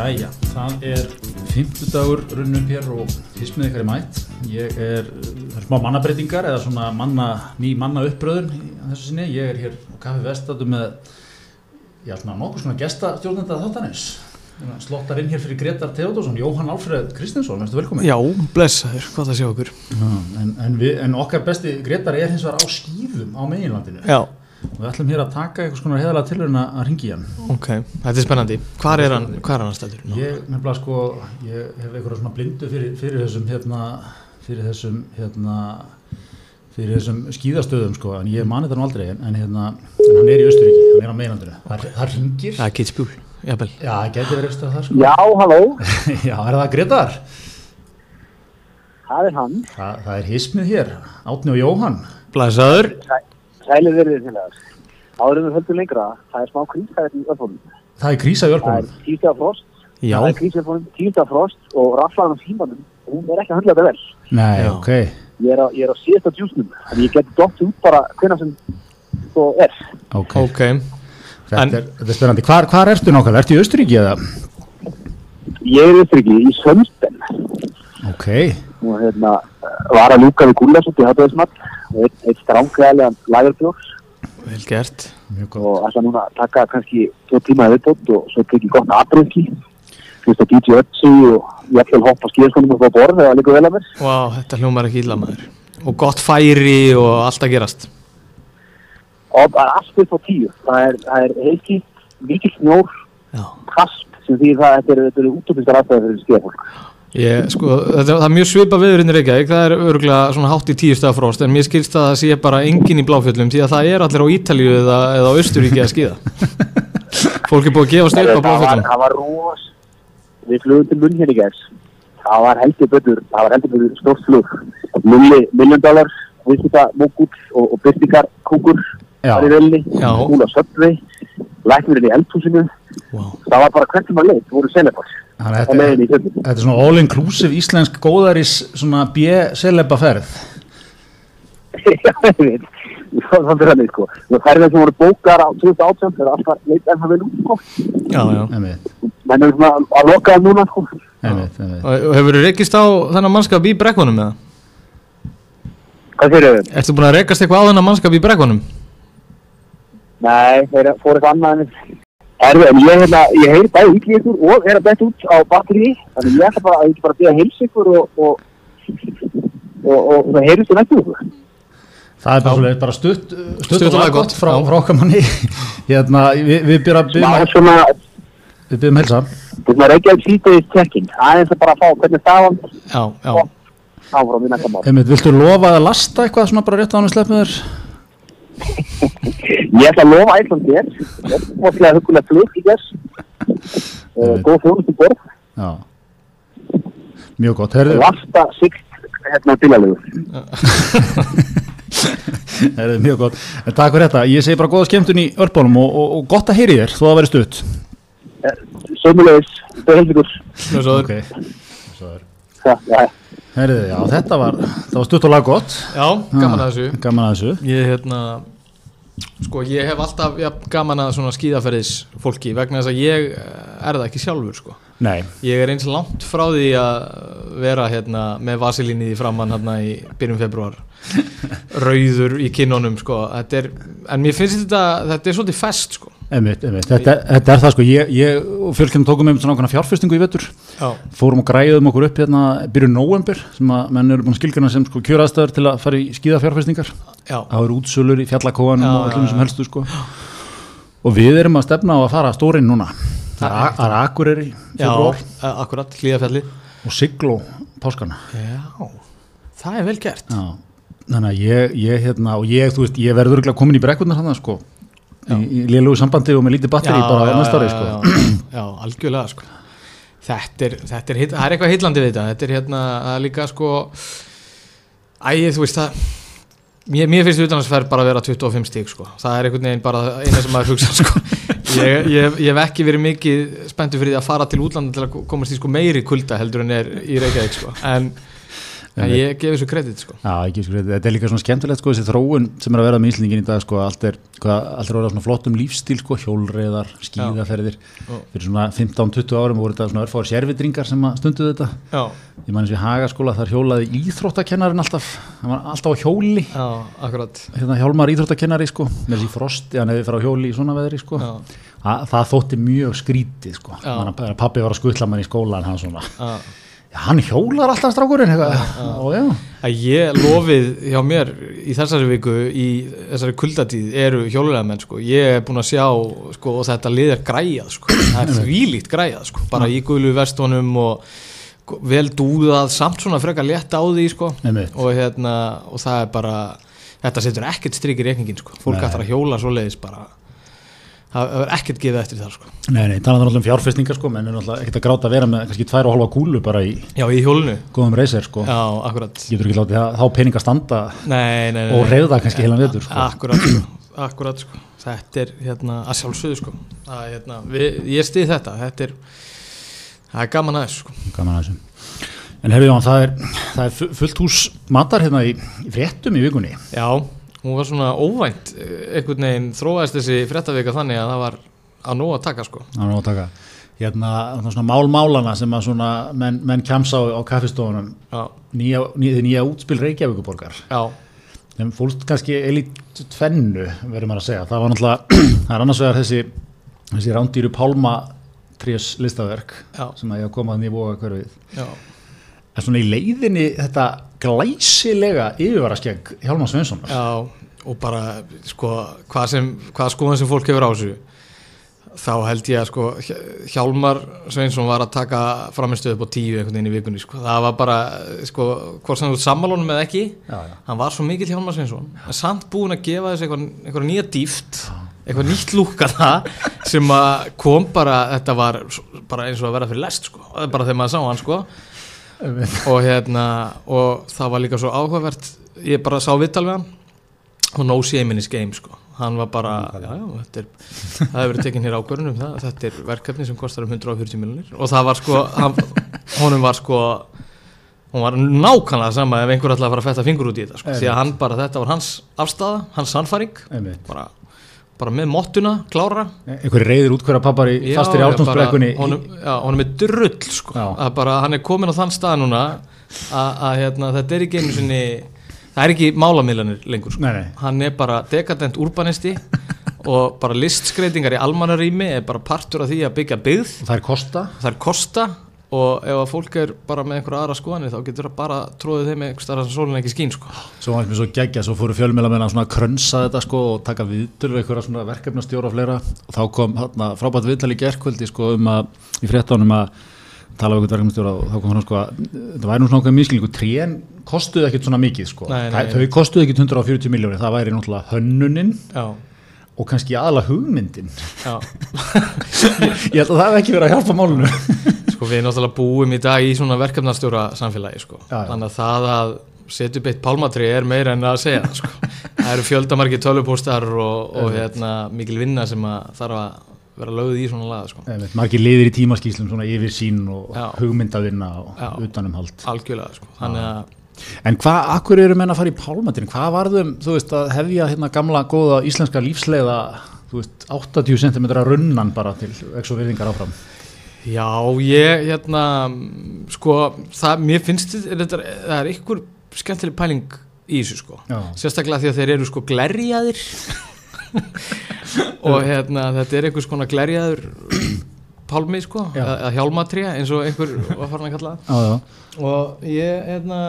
Jæja, það er 50 dagur runnum hér og með ykkar er mætt. Ég er, það er smá mannabreitingar eða svona manna, ný manna uppröðun í þessu sinni. Ég er hér á Kaffi Vestatu með, ætla að nokkuð svona gestastjórnenda þáttanins. Slottar inn hér fyrir Gretar Theodorsson, Jóhann Alfred Kristinsson, verður velkomin. Já, blessaður, hvað það sé okkur. Já, en, en, við, en okkar besti Gretar er hins vegar á skýðum á meginlandinu. Já. Við ætlum hér að taka eitthvað svona heðalega tilhöruna að ringi hann. Ok, þetta er spennandi. Hvar er hann, hvar er hann stættur? Ég nefnilega sko, ég hef eitthvað svona blindu fyrir, fyrir þessum hérna, fyrir þessum hérna, fyrir þessum skíðastöðum sko, en ég mani það nú aldrei, en, hérna, en hann er í Östuríki, hann er á meilandinu. Það, það ringir. Það er Kitspjúl, jafnvel. Já, það getur verið eitthvað það sko. Já, halló, Já, er það Gretar? það er hann. Það, það er Sælir verið til þess. Áður en við höldum lengra, það er smá krísæðið í öllfónum. Það er krísa í Það er tísta frost, Já, það er krísa í öllfónum, tísta frost og raflaðan á símanum, hún er ekki að höndla þetta vel. Nei, Já. ok. Ég er á, ég er á síðasta djúsnum, þannig ég geti dótt út bara hvenna sem svo er. Ok, ok. þetta, En- er, þetta er spennandi. Hvar, hvar ertu nákvæmlega? Ertu í Östuríki eða? Ég er eftir ekki í Sönsten Ok, og hérna var að lúka við gullasútt í hataðismat og eitt, eitt strángæðilegan lagerbjórs Vel gert. og ætla núna taka kannski tvo tíma viðbót og svo tekið gott aðbreyðki fyrst að DJ Ötzi og ég ætla að hoppa skíðaskonum upp á borð eða líka vel að mér Vá, þetta hljómar ekki illa maður. Og gott færi og allt að gerast. og það er allt upp á tíu það er, það er heilkýtt, mikill snjór Já. kast sem því það þetta eru, þetta eru útopistar aðstæður fyrir skíðafólk Ég, sko, þetta, það er mjög svipa viðurinn í Reykjavík, það er örgulega svona hátt í tíu stað frost, en mér skilst að það sé bara engin í bláfjöllum, því að það er allir á Ítalíu eða, eða á Östuríki að skíða. Fólk er búið að gefast upp á það bláfjöllum. það var ros við flugum til munn hérna í gæs það var heldur betur það var heldur betur stórt flug milli miljóndalar, viðskipta mókull og, og byrtingar kúkur Var í velni, hún á söpvei læknirinn í eldhúsinu Wow. það var bara hvernig maður leitt, voru selefars að þetta, þetta er svona all-inclusive íslensk góðaris svona B-seleba ferð. Já, ég veit, það er þannig sko og ferðir sem voru bókar á 2018 það er alltaf leitt en það vel út sko Já, já. Einmitt, menn er svona að loka það núna sko einmitt, einmitt. Og og hefur þú rekist á þennan mannskap í brekkunum eða? hvað fyrir þau? Ertu búin að rekast eitthvað á þennan mannskap í brekkunum? Nei, þeir fóru eitthvað annað en Erðu, en ég, hérna, ég heyri bæði í ykkur og er að bæta út á batteri þannig ég ætla bara að ég ætla bara að byrja að heilsa ykkur og og, og, og, og það heyrist þú nættu ykkur Það er bara, bara stutt, stutt, Stutt og og laggott, laggott frá, frá okkar manni. Hérna, við, við byrjum Það að er svona, við byrjum helsa. þetta er svona Reykjavík síðdeis trekking aðeins að bara fá hvernig staðan Já, já. áfram í næsta mál Einmitt, viltu lofa að lasta eitthvað svona bara rétt á hann að sleppna þér? Ég ætla að lofa ætlan þér opaslega hugulega flug í þess uh, góð þjónust í borð Já. Mjög gott, lasta sikt hérna bílalegu herðu, mjög gott. En takk fyrir þetta, ég segi bara góða skemmtun í örbónum og, og, og gott að heyri þér, þó að veri stutt. sömulegis, það er heldur. Ok, ja, herðu, já, þetta var, það var stutt og laggott. Já, gaman að þessu. Gaman að þessu. Ég, hérna, sko, ég hef alltaf ja, gaman að svona skíðaferðis fólki vegna þess að ég eh, er það ekki sjálfur, sko. Nei, Ég er eins langt frá því að vera hérna með vasilínið í framann hérna í byrjum februar rauður í kinnunum sko. Þetta er, en mér finnst þetta þetta er svolítið fest sko einmitt, einmitt. Þetta, þetta er það sko, ég, ég og fjölkjörnum tókum með svona ákveðna fjárfestingu í vetur. Já, fórum og græðum okkur upp hérna byrju november sem að menn eru búin að skilgjana sem sko kjöraðstæður til að fara í skíðafjárfestingar. Já, það eru útsölur í fjallakóanum og öllum sem helstu sko. Og við erum að stefna á að fara stórinn núna. Það er- Akureyri akkurat, hlýðafjalli og Sigló páskana. Já, það er vel gert. Já. þannig að ég, ég hérna og ég, veist, ég verður komin í brekkurnar hann sko í, í lélugu sambandi og með lítið batteri bara næsta ári sko já, algjörlega sko Þetta er, þetta er, það er eitthvað hillandi við þetta Þetta er hérna, það er líka sko Æ, þú veist það Mér, mér finnst utanansferð bara að vera 25 stík sko. það er einhvern veginn bara eina sem maður hugsa sko. ég, ég, ég hef ekki verið mikið spenntu fyrir því að fara til útlanda til að komast í sko, meiri kulda heldur en er í Reykjavík sko. en en ég gef þessu kredit sko. Já, ekki sko, þetta er líka svona skemmtilegt sko, þessi þróun sem er að vera með Íslendingin í dag sko, allt er, hvað, allt er orðað svona flottum lífstíl sko, hjólreiðar, skíðaferðir. Fyrir svona 15-20 árum voru þetta svona örfáður sérvitringar sem að stundu þetta. Já, ég man eins og í Hagaskóla þar hjólaði íþróttakennarin alltaf, hann var alltaf á hjóli. Já, akkurat. Hérna hjálmar íþróttakennari sko, með þessi frosti, hann hefði farið á hjóli í svona veðri sko, Þa, það þótti mjög skrítið sko, pappi var að skutla mann í skólan hann svona, hann hjólar alltaf strákurinn ég lofið hjá mér í þessari viku í þessari kuldatíð eru hjólulega menn sko. Ég er búin að sjá sko og þetta lið er græjað sko. Það er þvílíkt græjað sko bara í guðlu vestunum og sko, vel dúðað samt svona frekar létt á því sko. Og hérna og það er bara þetta setur ekkert strik í reikningin sko. Fólk ætlar að hjóla svoleiðis bara það það er ekkert gefið eftir þar sko. Nei, nei, talaðu náttúrulega um fjárfestingar sko, menn er náttúrulega ekkert að gráta að vera með kannski tvær og halva kúlu bara í já í hjólunu góðum reysir sko, já akkurat. Getur ekki látið það- þá peninga standa nei nei nei og reyða kannski heilan vetur sko. Akkurat sko, akkurat sko. Þetta er hérna að sjálfsögðu sko. Að, hérna, við, Ég stið þetta. Þetta er, það er gaman aðeins sko. Gaman að þessu en herru Jón, það er, það er fu- fullt hús matar hérna í, í fréttum í vikunni. Já, hún var svona óvænt eh, einhvern veginn þróaðist þessi fréttavika þannig að það var að nóg að taka sko. Er nú að taka. Hérna svona málmálana sem að svona menn, menn kjamsa á, á kaffistofunum. Nýja, nýja, nýja útspil Reykjavíkuborgar já, þeim fólst kannski eilít tvennu verður maður að segja, það var náttúrulega það er annars vegar þessi, þessi rándýru pálma trés listaverk já, sem að ég að koma þannig í voga hverfið. Já. En svona í leiðinni þetta glæsilega yfirvaraskegg Hjálmar Sveinsson Já, og bara sko hvað, sem, hvað skoðan sem fólk hefur á þessu þá held ég að sko Hj- Hjálmar Sveinsson var að taka framistöðu upp á tíu einhvern veginn í vikunni sko. það var bara, sko, hvort sem þú sammálunum eða ekki, já, já. hann var svo mikill Hjálmar Sveinsson, en samt búin að gefa þessu eitthvað, eitthvað nýja dýft eitthvað nýtt lúka það sem kom bara, þetta var bara eins og að vera fyrir lest sko, bara þegar maður sá hann sko og hérna og það var líka svo áhugavert ég bara sá vittal við hann og no shame in his game sko. Hann var bara, já, já, þetta er það hefur verið tekinn hér ákvörðun um það þetta er verkefni sem kostar um 140 miljonir og það var sko, hann, honum var sko hún var nákvæmlega sama ef einhver ætlaði að fara að fetta fingur út í þetta sko, því að hann bara, þetta var hans afstæða, hans sannfæring. Einmitt. bara, bara með mottuna, klára einhverju reyðir útkværa pappar í fastir í átnámsbrekkunni honum, er drull sko. Að bara hann er komin á þann stað núna að, hérna, þetta er ekki einu sinni það er ekki málamiðlanir lengur sko. Nei, nei. hann er bara dekadent urbanisti og bara listskreitingar í almannarými er bara partur af því að byggja byggð það er kosta það er kosta og ef að fólk er bara með einhverja aðra skoðanir þá getur það bara tróðið þeim einhver starf sem sólinn ekki skín sko. svo var mér svo geggja, svo fóru fjölmjöla með að krönsa þetta sko og taka viðtöl við einhverja svona verkefnastjóra og fleira. Og þá kom hérna, frábært viðtal í gerkvöldi sko um að í fréttanum að tala við einhvern verkefnastjóra og þá kom hann sko að þetta væri nú svona okkur miskilningu, trén kostuðu ekkert svona mikið sko, Nei, nei, Það- þau kostuðu ekkert 140 miljónir, það væri já, og kannski aðla hugmyndin ég held að það hef ekki verið að hjálpa málunu Sko við náttúrulega búum í dag í svona verkefnastjóra samfélagi sko. Já, já. Þannig að það að setja upp eitt pálmatri er meira en að segja það, sko. Það eru fjöldamarki tölvupóstar og, og hérna, mikil vinna sem að þarf að vera lögð í svona laga sko. Margir liðir í tímaskýslum svona yfir sín og Já. hugmyndavinna og utanumhald Algjörlega sko. Þannig að En hvað, akkur eru menn að fara í pálmatinn? Hvað varðum, þú veist, að hefja hérna gamla góða íslenska lífsleiða, þú veist, 80 cm runnan bara til virðingar áfram? Já, ég, hérna, sko, það, mér finnst þetta, það er ykkur skemmtileg pæling í þessu, sko. Já. Sérstaklega því að þeir eru, sko, glerjaðir og, hérna, þetta er einhvers konar glerjaður pálmi, sko, eða hjálmatré, eins og einhver var farin að kalla það. Já, já. Og ég, hérna,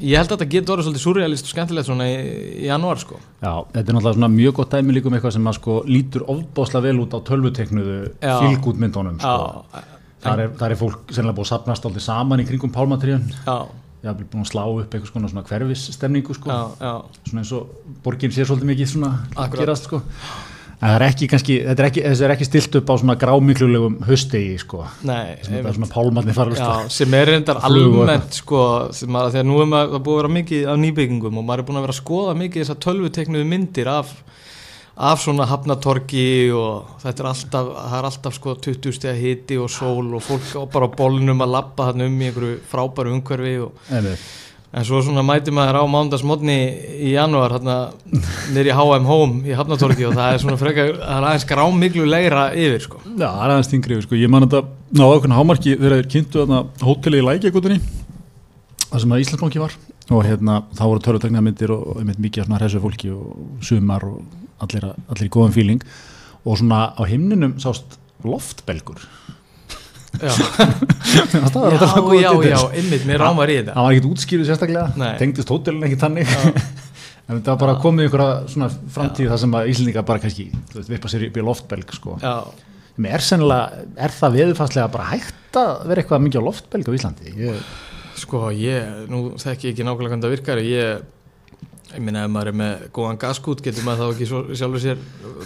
ég held að þetta getur orðið svolítið surrealist og skemmtilegt svona í, í janúar, sko. Já, þetta er náttúrulega svona mjög gott dæmi líka um eitthvað sem að sko lítur ofbásla vel út á tölvuteknuðu fylgútmyndunum, sko. Já, Þar er, þar er fólk sennilega búið að sapnast aldrei saman í kringum pálmatriðan. já, Ég haf búin að slá upp eitthvað svona, svona hverfisstemningu, sko. já, já, svona eins og borgin sé svolítið mikið svona Akkurat. gerast sko er ekki kannski, þetta er ekki, er ekki stilt upp á svona grámiklulegum höstegi sko. Nei, er svona fara Já, að sem er reyndar almennt sko, sem að, þegar nú er maður búið að vera mikið af nýbyggingum og maður er búin að vera að skoða mikið þessar tölvuteknuðu myndir af, af svona hafnatorgi og þetta er alltaf, það er alltaf sko 20 steg hiti og sól og fólk bara á bólnum að lappa þarna um í einhverju frábæru umhverfi og, Einmitt. En svo svona mæti maður á mándagsmotni í janúar hérna nýri H&M Home í hafnatorgi og það er svona frekar, það er aðeins grámiglu leira yfir sko. Já, það er aðeins þingri sko. Ég man þetta ná ákveðin hámarki þegar þeir kynntu þarna hóteli í Lækjagutunni það sem að Íslandsbanki var. Og hérna þá voru törfutekna myndir og, og einmitt mikið af svona hressu fólki og sumar og allir, allir í góðum fíling og svona á himninum sást loftbelgur Já, það já, já, ymmit, mér rámar í þetta. Það var ekkert útskýruð sérstaklega tengdist hótelin ekkert þannig. En þetta var bara komið einhverja svona framtíð þar sem að Íslandinga bara kannski vippa sér upp í loftbelg sko. Er, er það veðurfarslega bara hægt að vera eitthvað mikið á loftbelg á Íslandi? Ég, Sko ég, nú þekki ég ekki nákvæmlega hvernig það virkar ég, ég minna ef maður er með góðan gaskút getur maður þá ekki svo, sjálfur sér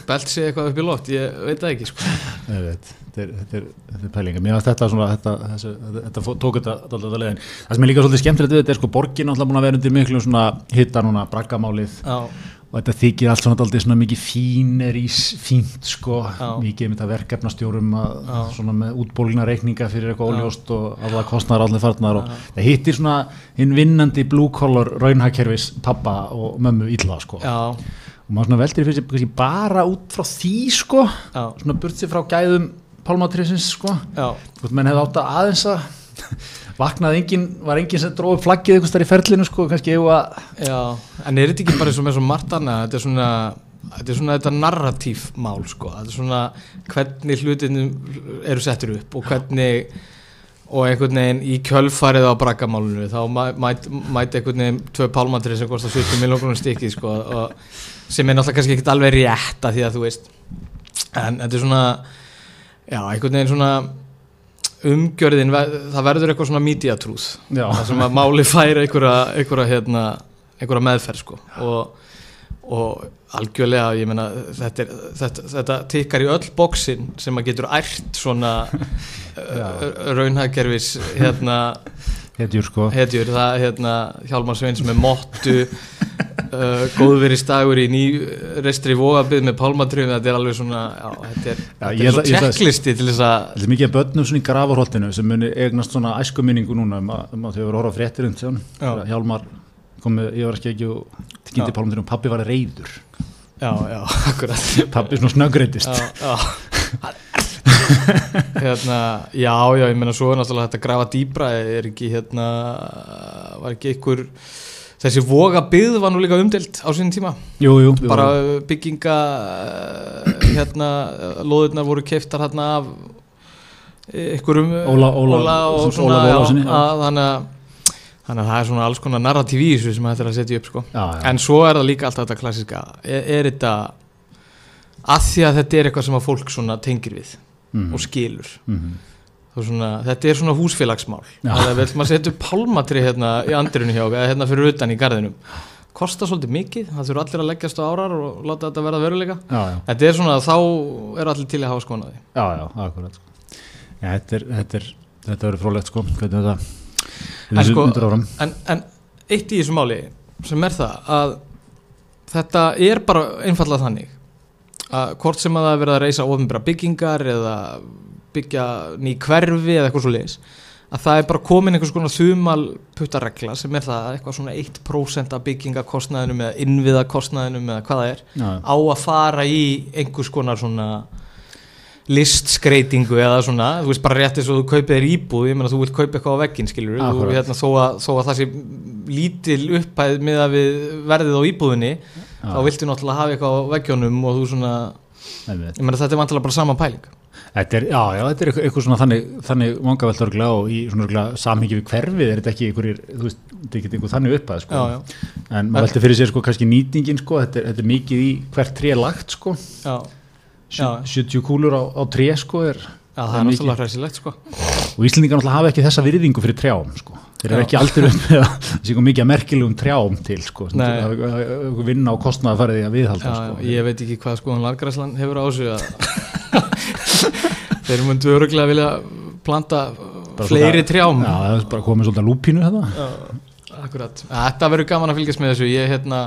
belt sig eitthvað upp í loft, ég veit það ekki sko. ég veit, þetta er, þetta er, þetta pælinga mér varst þetta svona, þetta, þessu, þetta, tók þetta alltaf leiðin. Það sem er líka svolítið skemmtilegt við þetta er sko borgin alltaf búin að vera undir miklu svona hitta núna, braggamálið. Já, og þetta þykir allt svona alltaf svona mikið fínir í fínt sko. Já. mikið með þetta verkefnastjórum að, svona með útbólina reikninga fyrir eitthvað óljóst og alla kostnar allir farnar og það hittir svona hinn vinnandi blue collar raunhagkerfis pappa og mömmu illa sko. Já, og maður svona veldir fyrir sig bara út frá því sko. Já, svona burt sér frá gæðum pálmatrisins sko. Hvort menn hefði átt að aðeins að vaknað engin, var engin sem dróði flaggið einhvers þar í ferlinu sko, kannski að já En er þetta ekki bara eins og með svo margt annað? Þetta er svona Þetta er svona þetta narratív mál sko, þetta er svona hvernig hlutin eru settur upp og hvernig og einhvern veginn í kjölfarið á braggamálunu þá mæ- mæt, mæti einhvern veginn tvö pálmatri sem kostar 70 miljónum stikkið sko, og sem er náttúrulega kannski ekkert alveg rétt að því að þú veist en þetta er svona já, einhvern veginn svona umgjörðin, það verður eitthvað svona Já. það sem að máli færi einhverja, hérna, meðferð sko. og, og algjörlega ég meina þetta, er, þetta, þetta tikkar í öll bóksin sem að getur ært svona raunhagkerfis hérna hetjur sko. Hetjur, það hérna Hjálmar Sveins með mottu uh, góðveristagur í ný restri vóabið með pálmatröfum þetta er alveg svona, já, þetta er, Já, þetta er svo checklisti til þess að Þetta er mikið að börnum svona í gravarholtinu sem muni eignast svona æsku minningu núna um að, um að þau voru að horfa á fréttir und Já. Hjálmar kom með, ég var ekki ekki og kynnti og pappi var reyður já, já, akkurat. Pappi svona snöggreitist já, já. hérna, já, já, ég meina svo er náttúrulega þetta að grafa dýbra er ekki hérna var ekki einhver þessi voga byggð var nú líka umdelt á sínum tíma Jú, jú, jú bara bygginga eh, hérna, loðurnar voru keiftar hérna af einhverjum Óla- Óla- og sem- svona Ólafssyni, já. að, þannig að þannig að það er svona alls konar narratív í þessu sem þetta er að setja upp sko. Já, já. en svo er það líka alltaf þetta klassiska er, er þetta að því að þetta er eitthvað sem að fólk svona tengir við Mhm, og skilur. Mhm. Þá svona, þetta er svona húsfélagsmál. Já. það er vel maður setja upp pálmatri hérna í andirinu hjá eða hérna fyrir utan í garðinum. Kostar svolítið mikið, það þurfa allir að leggjast á árar og láta þetta verða veruleika. Já, já, þetta er svona, þá er allir til að hafa skonaði já, já, akkurat. Já, þetta er, þetta er, þetta verður frólægt sko, hvernig þetta En sko- en, en eitt í þessu máli sem er það að þetta er bara einfallega þannig að hvort sem að það er verið að reysa ofinbæra byggingar eða byggja ný hverfi eða eitthvað svo leiðis að það er bara komin einhvers konar þumal puttaregla sem er það að eitthvað svona 1% af byggingakostnaðinum eða innviðakostnaðinum eða hvað það er Já, á að fara í einhvers konar svona listskreitingu eða svona, þú veist bara rétt eins og þú kaupið þér íbúð, ég meina þú vilt kaupa eitthvað á þú, Akkúrat. hérna, þó, að, þó að það sé lítil upphæð með að við verðið á íbúðinni þá viltu náttúrulega hafa eitthvað á veggjónum og þú svona, einmitt. ég meina þetta er vantilega bara sama pæling Þetta er, já, já, þetta er eitthvað, eitthvað svona þannig, þannig vangavelta örglega og í svona örglega samhengi við hverfið er þetta ekki einhverjir, þú veist, þetta er ekki einhver þannig uppað, sko. já, já, En maður velti fyrir sér, sko, kannski nýtingin, sko, þetta er, þetta er mikið í hvert tré lagt, sko. já, Sjö- Já. 70 kúlur á, á tré, sko, er, já það er náttúrulega hræsilegt sko og Íslendingar náttúrulega hafa ekki þessa virðingu fyrir trjám, sko. Þeir eru ekki aldrei upp með að eitthvað mikið merkilegum trjám til, sko. að- að- vinna á kostnaða farið í að viðhalda, já, sko. ég veit ekki hvað skoðan Largræslan hefur á þessu að þeir myndu öruglega vilja planta Bara fleiri svona- trjám. Já, það er bara komið svolítið að lúpínu þetta. Akkurat, þetta verður gaman að fylgjast með þessu. Ég, hérna,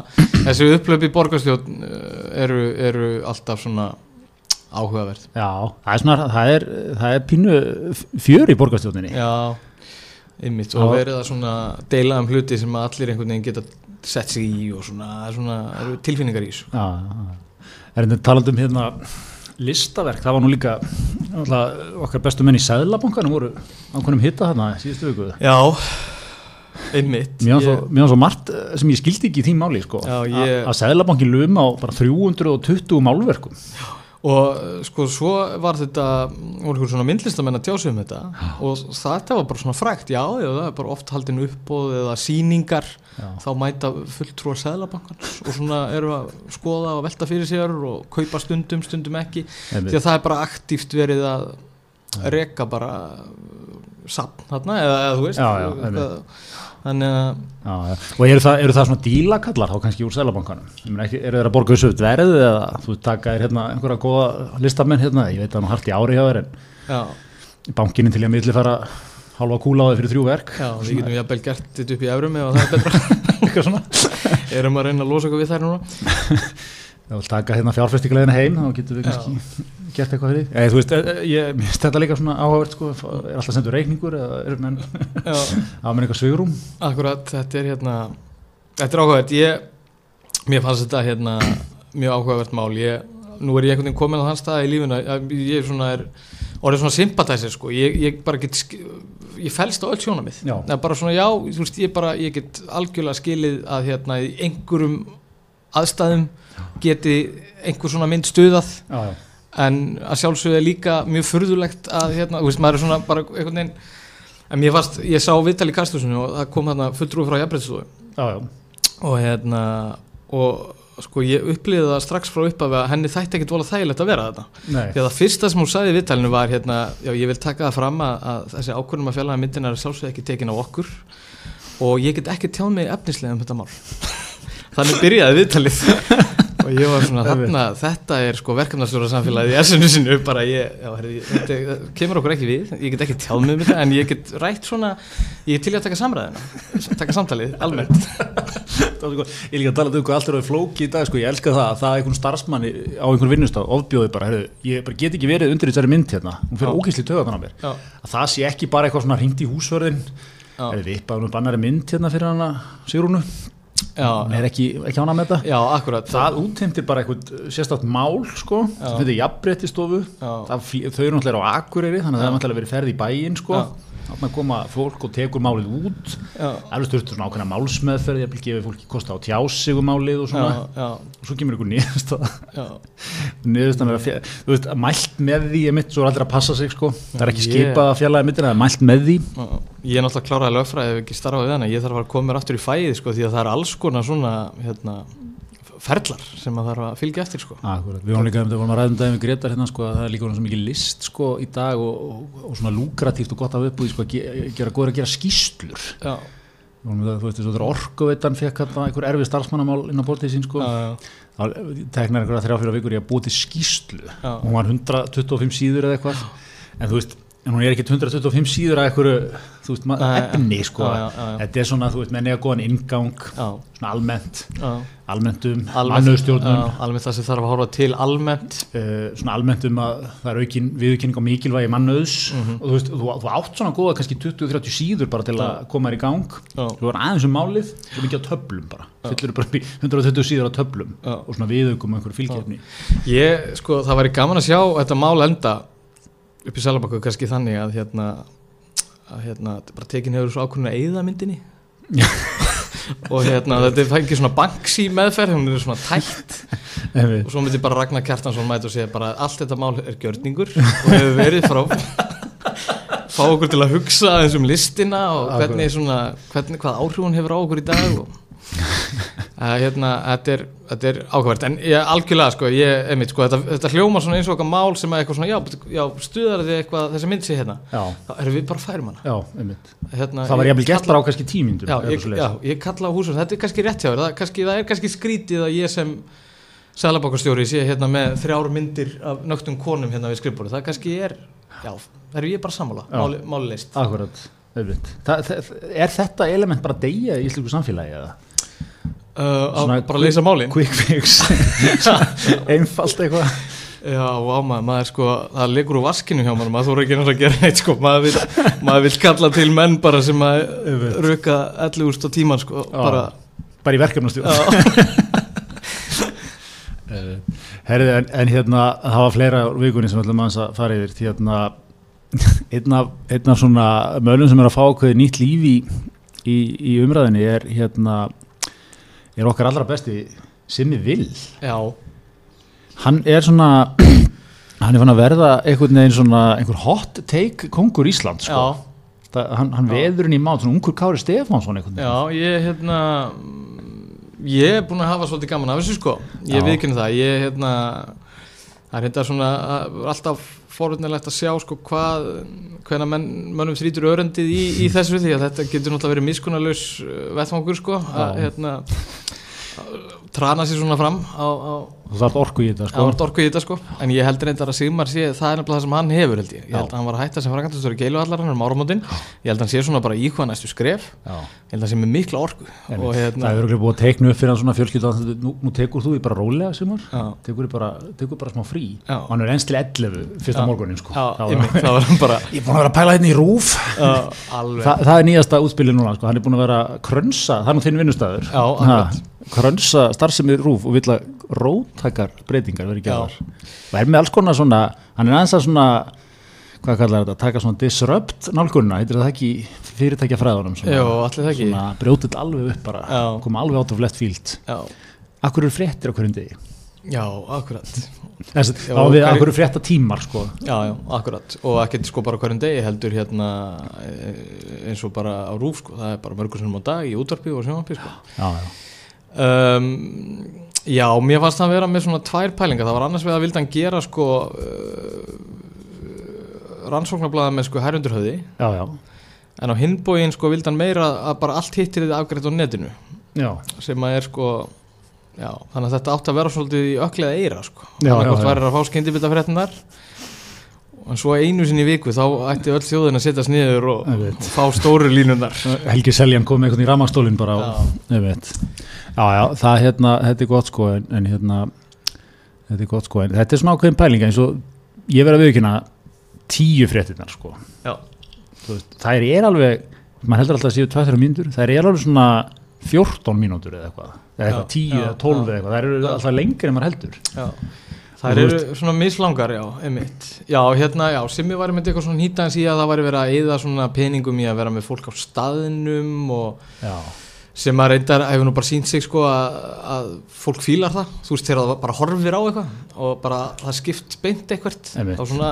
þessu upplöp í borgarstjórn uh, eru, eru alltaf svona áhugaverð. Já, það er svona, það er, það er pínu fjör í borgarstjórninni. Já, Já. og verið að svona deila um hluti sem allir einhvern veginn geta sett sig í og svona, svona tilfinningar í þessu Já, já. er þetta talandi um hérna listaverk, það var nú líka okkar bestu menn í Sæðlabankanum voru ákveðnum hitta þarna síðustu viku Já, einmitt Mér var svo, margt eh, sem ég skildi ekki í því máli sko. Já, ég- að Sæðlabankin lum á bara 320 málverkum og sko svo var þetta voru ykkur svona myndlistamenn að tjása um þetta. Og þetta var bara svona frækt já, já, það er bara oft haldin uppbóð eða síningar, Já. þá mæta fulltrúar Sæðlabankans og svona eru að skoða og velta fyrir sér og kaupa stundum, stundum ekki. Einmitt. því að það er bara aktíft verið að reka bara sapn þarna eða, eða þú veist Já, já, einmitt. Þannig að Já, já. og eru það, eru það svona dílakallar þá kannski úr Ég ekki, eru þeir að borga þessu upp verðið eða þú taka þér hérna einhverja góða listamenn hérna, ég veit það nú hart í ári hjá þér en bankinin til ég að milli fara hálfa kúla á þið fyrir þrjú verk. Já, við getum jafnvel gert þetta upp í eurum ef það er betra. Erum að reyna að losa okkur við þær núna Ef við taka hérna fjárfestingalegina heim þá getum við kannski gert eitthvað fyrir því þú veist, eh, eh, ég, finnst þetta líka svona áhugavert sko, er alltaf sendur reikningur eða er menn já, hafa menn eitthvað svigurum akkurat, þetta er hérna þetta er áhugavert, ég mér fannst þetta hérna mjög áhugavert mál, ég, nú er ég einhvern veginn komin á þann stað í lífuna, ég er svona er orðið svona sympatæsir sko. Ég, ég bara get, ég fælst á öll sjónamið það bara svona, já, þú veist, ég bara ég get algjörlega skilið að hérna í einhverjum aðstæðum geti einhver svona mynd stuðað. Já, já, en að sjálfsögðu er líka mjög furðulegt að hérna, þú veist, maður er svona bara einhvern veginn en mér fannst, ég sá viðtal í kastusinu og það kom hérna fulltrúi frá já. og hérna og sko ég upplýði það strax frá upphafi að henni þætti ekkit vola þægilegt að vera þetta Nei, því að það fyrsta sem hún sagði í viðtalinu var hérna, já ég vil taka það fram að, að þessi ákvörnum að fjallaða myndin er sjálfsögðu ekki tekin á okkur og ég get ekki tjáð mig efnislega um þetta mál þannig byrjaði viðtalið. Og ég var svona þarna, þetta er sko verkefnastjóra samfélagið í essinu sinu bara ég, já, herri, þetta kemur okkur ekki við ég get ekki tjáð mig um þetta en ég get rætt svona, ég er til í að taka samræðina taka samtalið, almennt. Sko, ég líka að tala um hvað allt er á flóki í dag sko, ég elska það að það er einhvern starfsmanni á einhvern vinnustaf ofbjóði bara, heyrðu, ég bara get ekki verið undir þessari mynd hérna, hún fyrir ógæsli töðan á mér. Já, að það sé ekki bara eitthvað svona hringt í húsvörðin já, er við bara bannari mynd hérna fyrir hana Sigrúnu, já, er ekki, ekki ána með þetta. Já, akkurat. Það útheimtir bara eitthvað sérstætt mál sko, Já. já, það, flý- þau eru náttúrulega á Akureyri þannig að það er náttúrulega verið ferð í bæinn sko. Já. Þannig að koma fólk og tekur málið út. Alveg styrtur svona ákveðna málsmeðferð ég vil gefa fólki kosta á tjásig um málið og svona. Já, já, og svo kemur ykkur niðurstaðan er að fjalla, þú veist, mælt með því er mitt, svo er allir að passa sig sko. Það er ekki Ég- skipað að fjallaði mittir, það er mælt með því. Ég er náttúrulega kláraði lögfræði ef ekki starfaði við hana, ég þarf að koma mér aftur í fæið sko, því að það er alls konar svona hérna, ferlar sem að þarf að fylgja eftir sko. Akkurat, við vorum líka um þetta vorum að ræða um þetta við Gretar hérna sko að það er líka svona svo mikið list sko í dag og, og, og svona lukratíft og gott af uppbúið sko að ge- gera góður að gera skýslur Já, Við það, þú veist, þessu orkuveitan fekk einhver erfið starfsmannamál inn á bortið sín sko þá teknar einhverja þrjá fjóra vikur í að búið til skýslu og hún var 125 síður eða eitthvað. En þú veist, en hún er ekki 125 síður að einhverju, þú veist, ma- Nei, efni sko, já, já, já, þetta er svona, þú veist, menn eiga góðan ingang, svona almennt almennt um já, Almennt það sem þarf að horfa til almennt. Uh, svona almennt um að það er aukin viðurkenning á mikilvægi mannauðs. Mhm. og þú veist, þú, þú átt svona góða kannski 20-30 síður bara til að koma þér í gang. Þú var aðeins um málið, svo mikið á töflum bara, fyllur bara upp í 120 síður á töflum Já. og svona viðaukum einhverju fylgjefni Ég, sko, það væri gaman að sjá þetta mál enda upp í Sælabanku kannski þannig að hérna að hérna, bara tekin hefur svo ákvörðin að eyða myndinni. Og hérna, þetta fækir svona banksi meðferð, hún er svona tætt. Og svo myndi bara Ragnar Kjartansson mæta og segja bara allt þetta mál er gjörningur og hefur verið frá fá okkur til að hugsa aðeins um listina og hvernig svona, hvernig, hvað áhrif hún hefur á okkur í dag og að hérna, þetta er, þetta er ákvært en ég algjörlega sko, ég, einmitt sko þetta, þetta hljóma svona eins og eitthvað mál sem að eitthvað svona, já, já stuðar þið eitthvað þessi mynd sé hérna, já, þá erum við bara færum hana já, einmitt. Hérna, það var ég jafnvel gert kalla- bara á kannski tímyndum já, ég, já, ég kalla á húsum, þetta er kannski rétt hjá þér. Það, það er kannski skrítið að ég sem Sælabankastjóri sé hérna með þrjár myndir af nögtum konum hérna við skrifbúru, það kannski er já, það er ég bara sammála, Já. máli, máli leist akkurat. Það, er þetta element bara að deyja í íslensku samfélagi eða? Uh, að bara leysa málin Quick fix, einfalt eitthvað. Já, á maður, maður sko, það liggur úr vaskinu hjá maður, maður þú ekki náttúrulega að gera neitt sko, maður vil, maður vil kalla til menn bara sem að Einmitt. röka 11 úrst á tíman sko, bara, Bara í verkefnastjórn. já, Uh, herriði, en, en hérna það var fleira vikunni sem ætlum aðeins að fara yfir því hérna einn af, einn af svona mölum sem er að fá okkur nýtt líf í, í, í umræðinni er hérna er okkar allra besti Simmi Vill. Já, hann er svona hann er fann að verða einhvern veginn svona einhver hot take kongur Ísland sko. Það, hann, hann veður hann í mát, svona ungur Kári Stefánsson já, ég hérna, ég er búin að hafa svolítið gaman af þessu sko, ég viðkynna það, ég hérna, það er hérna svona alltaf forutnilegt að sjá sko hvað, hvenær menn, mönnum þrýtur örendið í, í þessu því að þetta getur náttúrulega verið miskunnalaus vettfangur sko, að hérna, trana sér svona fram á, á þú þarf orku í þetta Það sko. var orku í þetta sko. En ég held reyndar að Sigmar sé Það er nefnilega það sem hann hefur held ég. Ég held að hann var að hætta sem frangastur í geiluhallar um áramótin. Ég held að hann sé svona bara í hvað næstu skref. Já. Ég held að hann sé með mikla orku. Og það hérna hefur örugglega búið að teikna upp fyrir hann svona fjölskylda nú, nú tekur þú því bara rólega Simar Já. tekur bara, tekur bara smá frí. Já. og hann er enns til 11 fyrsta morgunin sko. Já, Það var- einmitt, það var hann bara ég er búin að vera krönsa, það er nú þinn vinnustæður Já, akkurat. krönsa starfsemi rúf og vill að róttakar breytingar verið Já. gerðar og er með alls konar svona hann er aðeins að svona hvað kallar þetta, taka svona disrupt nálgunna, heitir það ekki fyrirtækja fræðunum Jó, allir það ekki svona brjótið alveg upp bara Já. koma alveg átt af lett fíld Já, Akkur eru fréttir á hverjum degi? já, akkurat Þessi, Já, þá við hverju- akkur eru frétta tímar sko. Já, já, akkurat Og ekkert sko bara hverjum degi heldur hérna eh, eins og bara á rúf sko Það er bara mörgur sem á dag í útvarpi og sjónvarpi sko Já, já, um, Já, mér fannst það að vera með svona tvær pælingar, það var annars vegar að vildi hann gera sko uh, rannsóknarblaða með sko já, en á hinbóin sko vildi hann meira að bara allt hittir þið afgreitt á netinu. Já. sem að er sko já, þannig að þetta átti að vera svolítið í ökliða eira sko, þannig að já. væri að fá skyndibita fréttinar en svo einu sinni viku þá ætti öll þjóðin að setjast niður og, og fá stóru línunar Helgi Seljan kom einhvern í ramagstólinn bara og, veit. Já, já, það hérna, þetta er gott sko en, en hérna, þetta er gott sko en þetta er svona ákveðin pælinga eins og ég verið að viðkynna tíu fréttinnar sko. Já, veist, það er alveg, maður heldur alltaf að séu 2-3 mínútur, það er alveg svona 14 mínútur eða eitthvað eða eitthvað Já, 10 já, eða 12 já. eða eitthvað, það eru alltaf lengri en maður heldur. Já, það þú eru svona mislangar, já, einmitt. Já, hérna, já, Simmi var með eitthvað svona hýtaðans í að það væri verið að eyða svona peningum í að vera með fólk á staðinum og Já, sem að reyndar hefur nú bara sínt sig sko að, að fólk fílar það, þú veist, þegar það bara horfir á eitthvað og bara það skipt beint eitthvað, Einmitt. þá svona,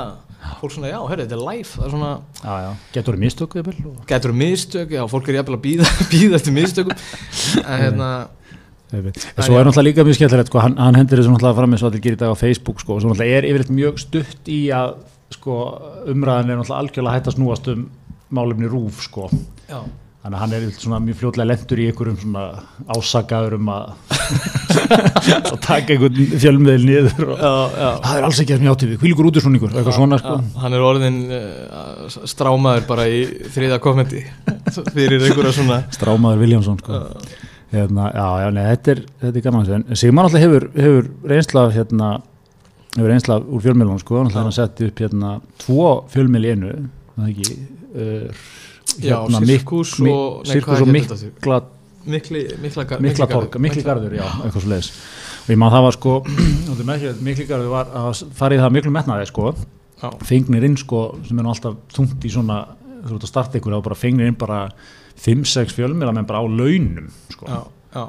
fólk svona, já, herri, þetta er live, það er svona, já, já, getur verið mistöku jafnvel og getur mistök, já, fólk er jafnvel að býða, býða eftir mistökum, en hérna, En svo er náttúrulega líka mjög skemmtilegt sko, hann, hann hendur þessu náttúrulega fram eins og allir gerir í dag á Facebook sko, og svo náttúrulega er yfirleitt mjög stutt í að sko, umræðan er náttúrulega algjörlega hægt að snúast um málefni rúf sko. já, þannig að hann er svona mjög fljótlega lendur í einhverjum ásakaður um að að taka einhvern fjölmiðil niður og já, já. það er alls ekki að mjáti við, hvílíkur útursnúningur eitthvað svona sko. Hann er orðin uh, strámaður bara í þriða kommenti fyrir einhverja svona Strámaður Viljámsson sko. Hérna, já, já, nei, þetta er, þetta er gaman en Sigmar náttúrulega hefur, hefur reynsla af, hérna, hefur reynsla af úr fjölmiðlun sko, hann setti upp hérna tvo fjölmiðl í einu það er ekki? Uh, já, sirkus mi- og nei, sirkus og þetta? mikla, mikli, mikla, mikla torg mikli garður, já, eitthvað svo leiðis og ég maður það var sko mikli garður var að fara í það miklu metnaði sko, já, fengnir inn sko sem er alltaf þungt í svona þú ert að starta ykkur og bara fengnir inn bara 5-6 fjölmiðla menn bara á launum sko. já, já,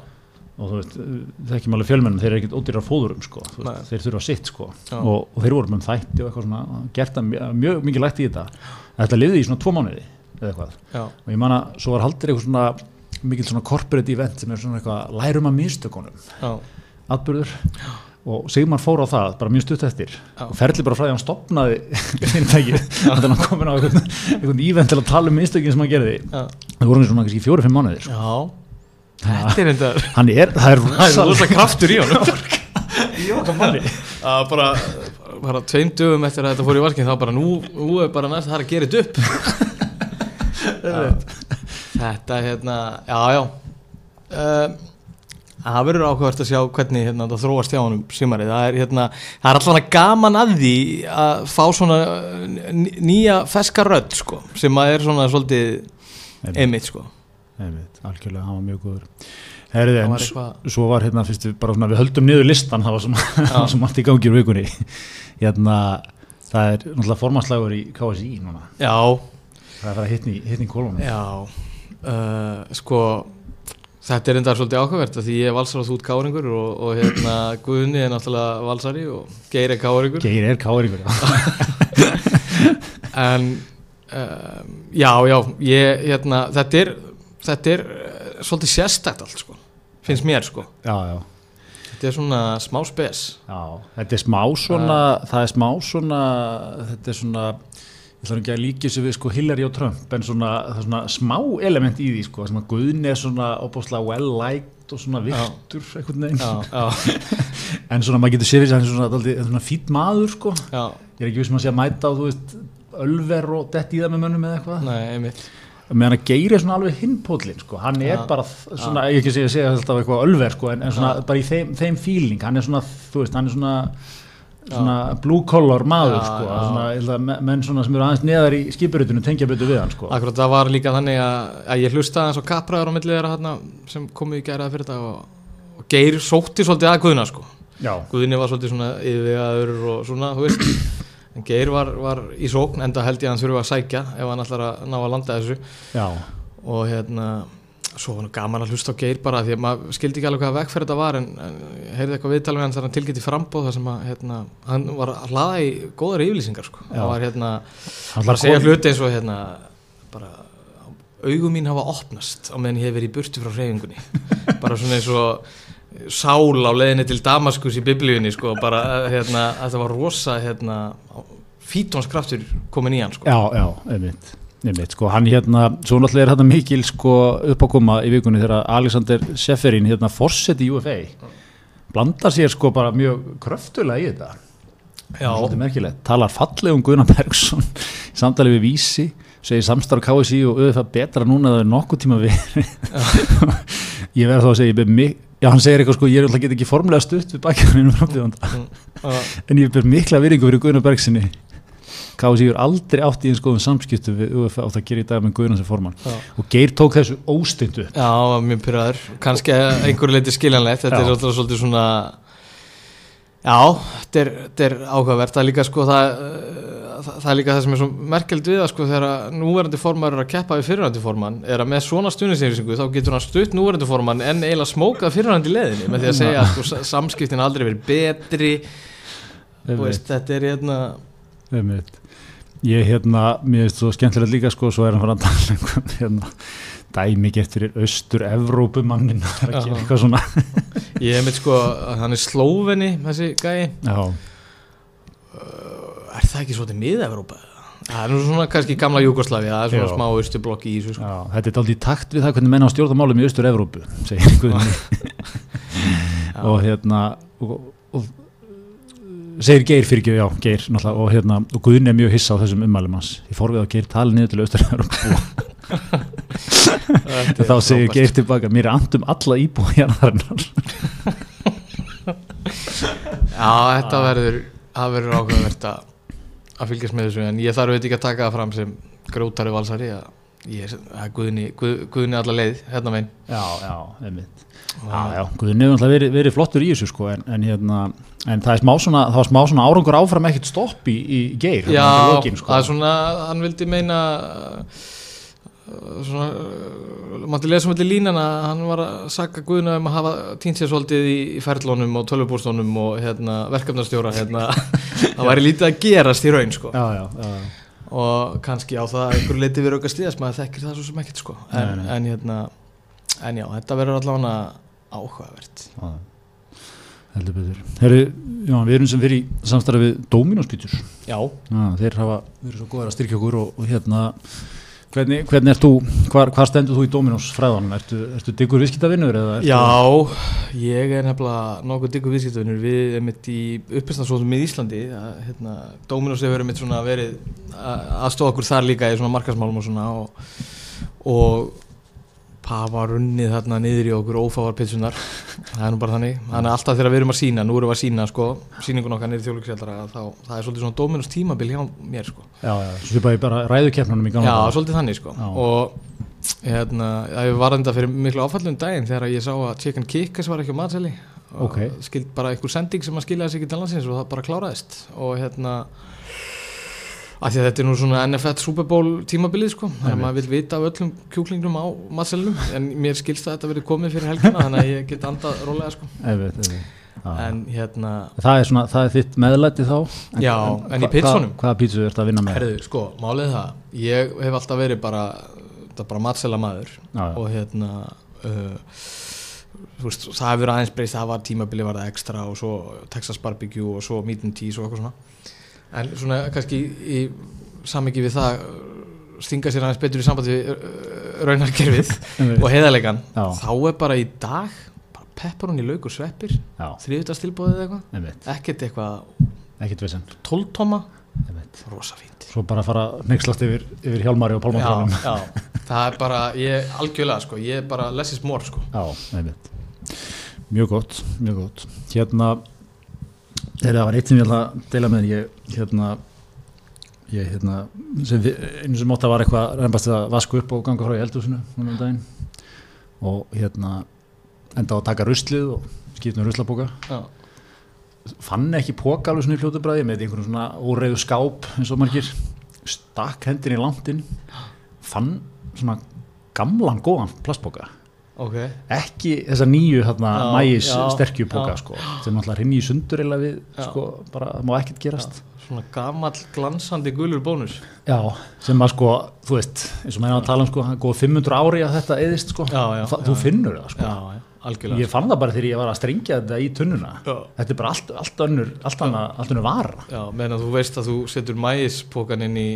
og þú veist, það er ekki máli fjölmennum þeir eru ekkert ódýrar fóðurum sko. Veist, þeir þurfa sitt sko. Já. og, og þeir voru með þætti og eitthvað svona gert það mjög, mjög mikið lægt í þetta. Þetta liði í svona tvo mánuði já, og ég man að svo var haldir eitthvað svona mikil svona corporate event sem er svona eitthvað lærum að mistökunum. Já, atbyrður og Sigmar fór á það bara mjög stutt eftir. Já. og ferli bara frá því að hann stopnaði fyrirtæki þannig að hann komin á einhvern, einhvern event til að tala um mistökin sem hann gerði. Já, það voru svona kannski fjóri-fimm mánuðir. Sko. já. Þetta er enda hann er, það er Það er rosa kraftur í honum. Rosa manni. Að bara, bara tveim dögum eftir að þetta fór í varkinn þá bara nú, nú er bara næst það er að gera þetta upp. Þetta hérna, já já. Uh, Það verður áhugavert að sjá hvernig hérna, það þróast hjá honum sumarið. Það er, hérna, það er alltaf gaman að því að fá svona uh, ný- nýja feska rödd sko, sem að er svona svolítið einmitt. sko. Algjörlega, hann var mjög góður. Herði, Það en eitthvað- svo var hérna fyrst við bara svona, við höldum niður listan það var sem, sem allt í gangi í vikunni. Hérna, það er náttúrulega formanslagur í KSI núna, Já, það er að hittni hittni kólunum. Já uh, sko þetta er enda svolítið af því ég er valsar á þút káringur og, og hérna Guðni er náttúrulega valsari og Geir er káringur. Geir er káringur en um, já, já ég, hérna, þetta er þetta er uh, svolítið sérstætt allt sko, finnst mér sko. Já, já, þetta er svona smá spes. Já, þetta er smá svona það er smá svona þetta er svona ég ætla nú ekki að líka þessu við sko Hillary og Trump en svona, það er svona smá element í því sko, sem að Guðni er svona opáslega well liked og svona virtur já, já, en svona maður getur séð fyrir sig að hann er svona, svona fýtt maður sko. Já, ég er ekki vissum að sé að mæta á þú veist ölver og dett í það með mönnum eða eitthvað. Nei, einmitt. Meðan að Geir er svona alveg hinpóllin sko. hann er Já. bara svona, ég ekki segja, segja alltaf eitthvað ölver sko, en, en svona Já. bara í þeim, þeim feeling. Hann er svona, þú veist, hann er svona svona blue collar maður Já, sko, já. svona, me- menn svona sem eru aðeins neðar í skipurutinu tengja betur við hann sko. Akkurat það var líka þannig að, að ég hlustaði eins og kapraður á millið þeirra sem komu í gæraða fyrir dag og, og Geir sótti svolítið að Guðna sko. Guðni var svolítið svona yfirvegaður og svona, þú veist. En Geir var, var í sókn enda held ég að hann þurfa að sækja ef hann ætlar að ná að landa þessu. Já, og hérna svo var nú gaman að hlusta á Geir bara því að maður skildi ekki alveg hvað vegferð þetta var en, en heyrði eitthvað viðtal við hann þegar hann tilgætti frambóð þar sem að hérna, hann var að hlaða í góðar yfirlýsingar sko. Það var hérna hann bara að segja hluti eins og hérna bara augum mín hafa opnast á meðan ég hef verið í burtu frá hreyfingunni bara svona eins og sál á leiðinni til Damaskus í biblíunni sko, bara hérna, að það var rosa hérna, fítónskraftur komin í hann sko. já, já, einmitt Einmitt, sko, hann hérna, svo náttúrulega er þetta mikil sko, uppákoma í vikunni þegar Alexander Seferin, hérna, forseti í UFA blandar sér sko bara mjög kröftulega í þetta. Já, er merkilegt, talar falleg um Gunnar Bergson í samtali við Vísi segir samstarf KSI og auðvitað betra núna en það er nokkuð tíma verið. Ég verð þá að segja mig, já hann segir eitthvað sko ég er alltaf ekki formulega stutt við bakjarninu frambjöðanda uh, en ég ber mikla virðingu fyrir Gunnar Bergsinni KSI er aldrei átt í eins góðum samskiptu við UFA átt að gera í dag með Gunnar sem formann. Já. og Geir tók þessu óstindu Já, mjög pyrraður kannski einhverju leiti skiljanlegt. Þetta Já. er svolítið, svolítið svona Já, þetta er, er áhugavert. Það er líka sko það, það, það er líka það sem er svo merkeld við það sko þegar núverandi formar er að keppa við fyrirhandi formann er að með svona stuðniseyringu þá getur hann stutt núverandi formann en eiginlega smókað fyrirhandi leðinni með því að segja að sko, sa- samskiptin aldrei verið betri. Veist, þetta er hérna. Ég hérna, mér finnst svo skemmtilegt líka sko, svo er hann fann að tala um hérna, dæmi gett fyrir austur-Evrópumannin að gera eitthvað svona ég hef mitt sko, hann er slóveni þessi gæi Já, Er það ekki svolítið mið-Evrópa? Það er nú svona kannski gamla Júgoslavi það er svona Já. smá austurblokki í þessu sko. já, þetta er aldrei takt við það hvernig menn á stjórnmálum í austur-Evrópu segir Guðni og hérna og, og, segir Geir fyrir ekki, já, Geir og hérna, og Guðni er mjög hissa á þessum ummælum hans, ég fór við að Geir tala niður til austur-Evrópu Þetta er þá segir. Geir tilbaka, mér er andum alla íbúi hérna þarinnar Já, þetta verður það verður ákveðvert að að fylgjast með þessu en ég þarf veit ekki að taka það fram sem grótari valsari að ég er Guðni, Guð, Guðni alla leið hérna megin. Já, já, einmitt. Já, já, Guðni hefur náttúrulega verið, verið flottur í þessu sko, en, en, hérna, en það er smá svona, það var smá svona árangur áfram ekkert stopp í, í geir Já, lokin, sko. það er svona, hann vildi meina uh, svona, uh, mátti lesa um þetta línan að hann var að saka Guðna um að hafa týnt sér svolítið í, í ferlónum og tölvubúrstónum og hérna, verkefnastjóra hérna, það væri lítið að gerast í raun sko. Já, já, já, já. og kannski á það einhverju leiti verið auka stíðast maður þekkir það svo sem ekkert sko. en, Nei, nei. en hérna en já, þetta verður allavega áhugavert já. Heldur betur. Herri, já, við erum sem fyrir í samstarfi við Dominos Pítur Já, Já, þeir hafa verið svo góðar að styrkja okkur og, og hérna Hvernig, hvernig ert þú, hvar stendur þú í Dominos fræðanum? Ertu, ertu diggur ertu- Já, ég er nefnilega nokkuð diggur viðskiptavinnur við erum mitt í uppistansóðum í Íslandi. Að, hérna, Dominos hefur verið mitt svona verið að- aðstofa okkur þar líka í svona markasmálum og svona og, og Pafa runnið þarna niður í okkur ófávar pitsunar það er nú bara þannig þannig að alltaf þegar við erum að sína, nú erum við að sína sko, síningun okkar niður í þjóðleiksjaldara þá það er svolítið svona Dominos tímabil hjá mér sko. Já, já, svipaði bara ræðukeppnunum í gamla Já, svolítið þannig sko Já. og hérna, ég var enda fyrir miklu áfallum daginn þegar ég sá að Chicken Kickers var ekki á matseli og Ok. skild bara einhver sending sem að skiljaði sig ekki til landsins og það bara kláraðist og hérna að þetta er nú svona NFL Super Bowl tímabilið sko, þannig að maður vil vita af öllum kjúklingnum á matselinum en mér skilst að þetta verið komið fyrir helgina þannig að ég get andað rólega sko einmitt. Já. en hérna, Það er svona, það er þitt meðlæti þá? Já, en í hva- pitsunum? Hvað, hvaða pítsu ert að vinna með? herðu, sko, málið það ég hef alltaf verið bara, bara matsela maður Já, og hérna uh, veist, það hefur aðeins breyst það var tímabili var það ekstra og svo Texas barbecue og svo meat and cheese og eitthvað svona en svona kannski í samingi við það stinga sér aðeins betur í sambandi við uh, raunarkerfið og heiðarleikan þá er bara í dag bara pepperoni laukur sveppir Já, þriðutastilbóðið eða eitthvað. Ekkert eitthvað ekkert vissan tóltóma einmitt. rosa fínt. Svo bara fara nexlast yfir, yfir Hjálmari og já, það er bara ég algjörlega sko, ég er bara less is more sko. Já, Mjög gott, mjög gott. Hérna þegar það var eitt sem ég ætla að deila með ég hérna ég hérna sem við, einu sem móta var eitthvað reymbast að vasku upp og ganga frá í eldhúsinu núna um daginn. Og hérna enda á að taka ruslið og skipna ruslabóka já, fann ekki póka alveg svona í fljótu bræði með einhvern svona óreiðu skáp eins og margir. Stakk hendin í landin fann svona gamlan góðan plastbóka ok ekki þessa nýju Já, mægis já, sterkjupóka já. sko, sem náttúrulega rinni í sundur við, Já. sko, bara það má ekkert gerast svona gamall glansandi gulur bónus já, sem að sko, þú veist eins og maður er að tala um sko, það er góð 500 ári að þetta eðist sko, Já, já, já, þú já. finnur það sko já, já, algjörlega ég fann það bara þegar ég var að strengja þetta í tunnuna Já. þetta er bara allt, allt önnur allt önnur vara Já, meðan þú veist að þú setur mæispókan inn í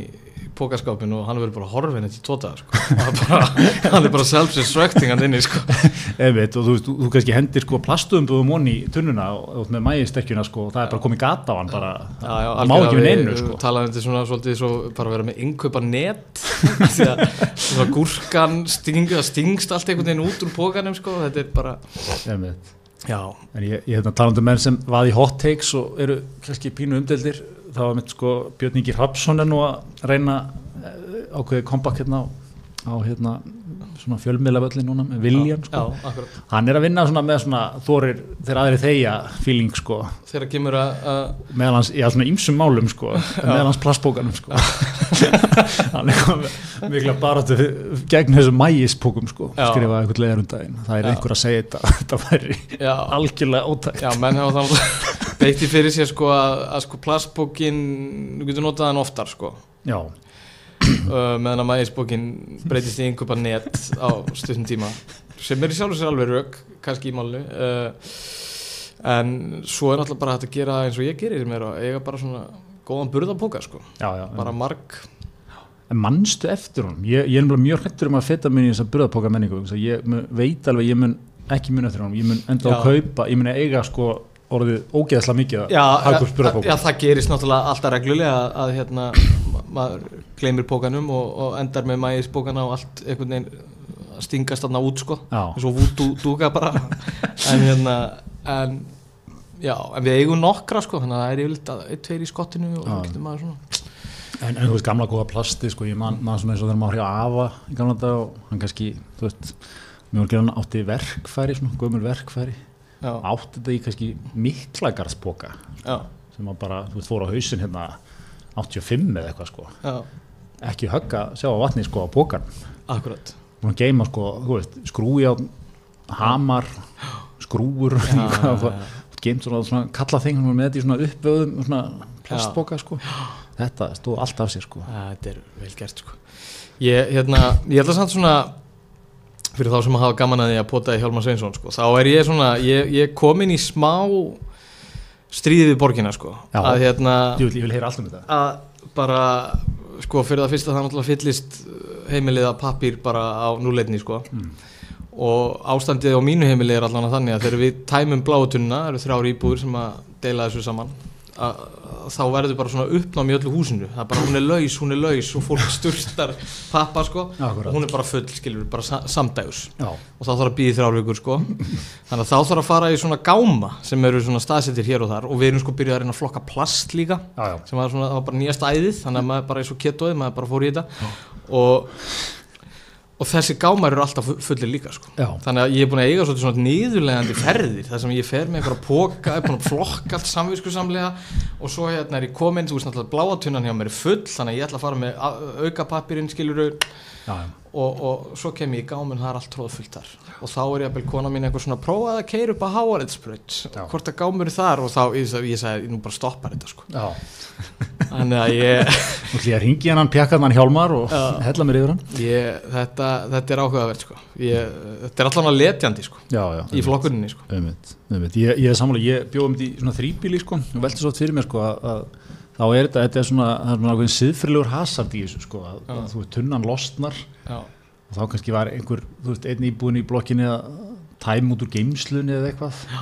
pókaskápin og hann verður bara horfin eftir tóta sko. Hann er bara self-destructing hann inni sko. Einmitt, og þú, þú, þú kannski hendir sko plastuðumbúðum onni í tunnuna og, og með mægisterkjuna sko, og það er bara komið gata á hann bara, Já, já, má ekki við neinu sko. talaðum þetta svona svolítið svo bara vera með innkaupa net því að svona gúrkan sting, stingst allt einhvern veginn út úr pókanum sko. þetta er bara en ég, ég hérna talandi um menn sem vaði hot takes og eru kannski pínu umdeldir þá var mitt sko Björn Ingi Hrapsson er nú að reyna eh, ákveðið kompakt hérna á, á hérna svona fjölmiðlavölli núna með Viljan sko. já, hann er að vinna svona með svona þorir þegar aðri þeia feeling sko. Þegar kemur að, meðal hans, já svona ýmsum málum sko. Meðal hans plastbókanum sko. Hann er komið mikla baráttu gegn þessum mægispókum sko Já. skrifaði eitthvað leðar um daginn. Það er Já. einhver að segja þetta þetta væri algjörlega ótækt. Já, menn hafa þannig beitti fyrir sér sko að, að sko plastbókin, þú getur notað hann oftar sko. Já, uh, meðan að mægisbókin breytist í einhverja net á stundum tíma. Sem er í sjálf og sér alveg rauk kannski í málu uh, en svo er alltaf bara hægt að gera eins og ég gerir er að eiga bara svona góðan burðapóka sko, já, já bara marg en mannstu eftir honum? Ég, ég er mjög hrættur um að feta minni í menningu þess að ég mun, veit alveg ég mun ekki mun eftir honum, ég mun enda Já. að kaupa ég mun að eiga sko orðið ógeðslega mikið Já, hagkurs já, burðapóka það gerist náttúrulega alltaf reglulega að, að hérna, maður gleymir pókanum og, og endar með mægisbókana og allt einhvern veginn stingast þarna út sko. Eins og vúdú dúka bara. En hérna en, já, en við eigum nokkra sko þannig að það er yfirleitt að eitt, tveir í skottinu og svo getur maður svona. En, en þú veist, gamla góða plasti, sko, ég man, man svona eins og þegar maður hjá Ava í gamla dag og hann kannski, þú veist, mjög ekki hann átti verkfæri, svona, gömul verkfæri, já, átti þetta í kannski miklagarðspoka já, sem hann bara, þú veist, fór á hausinn hérna 85 eða eitthvað, sko, já, ekki högga, sjá á vatni, sko, á pokan, akkurat. Og hann geima, sko, þú veist, skrúi á hamar, skrúur, geimt svona, svona kalla þing, hann var með þetta í svona uppvöðum, svona plastpoka, sko, þetta stóð allt af sér, sko. já, þetta er vel gert sko. Ég, hérna, ég held að samt svona fyrir þá sem að hafa gaman að því að pota í Hjálmar Sveinsson sko, þá er ég svona ég, ég kom inn í smá stríði við borgina sko Já. að hérna Jú, ég vil heyra allt um þetta. að bara sko fyrir það fyrsta það náttúrulega fyllist uh, heimiliða pappir bara á núleitni sko og ástandið á mínu heimili er allan að þannig að þegar við tæmum bláutunna, það eru þrjár íbúður sem að deila þessu saman að, þá verður bara svona uppnám í öllu húsinu. Það er bara hún er laus, hún er laus og fólk sturstar pappa sko. Akkúrat. og hún er bara full, skilur, bara sa samdægus Já, og þá þarf að þrjár vikur sko. Þannig að þá þarf að fara í svona gáma sem eru svona staðsettir hér og þar. Og við erum sko byrjuð að reyna að flokka plast líka já, sem var svona, það var bara nýjasta æðið. Þannig að maður bara eins og ketoið, maður bara fór í þetta. Og, og þessi gámar eru alltaf fu- fullir líka sko. Þannig að ég er búin að eiga svona niðurlegandi ferðir þar sem ég fer með einhverja póka er búin að flokka allt samvisku samlega og svo hérna er ég komin, þú veist náttúrulega bláatunnan hjá mér er full þannig að ég ætla að fara með auka pappirinn skiluru. Og, og svo kem ég í gáminn það er allt tróðfullt þar. Og þá er ég að byrja kona mín einhver svona prófað að keira upp að háariðsbröð Já. hvort að gámur er þar og þá ég, ég sagði nú bara stoppar þetta sko. Já. þannig að ég, Þú ég að ringi hann pjakkaðan Hjálmar og hella mér yfir hann. Ég þetta, þetta er áhugavert sko. Ég, þetta er allan að letjandi sko. Já, já í flokkuninni sko. Einmitt, einmitt. Ég, ég er sammála, ég bjóðum þetta í svona þrýbíli sko, og velti svo fyrir mér sko að, að þá er þetta, þetta er svona, það er svona ákveðin siðfyrirlegur hasard í þessu sko, að, að þú veist, tunnan losnar já, og þá kannski var einhver, þú veist, einn íbúin í blokkinni að tæm út úr geimslunni eða eitthvað. Já.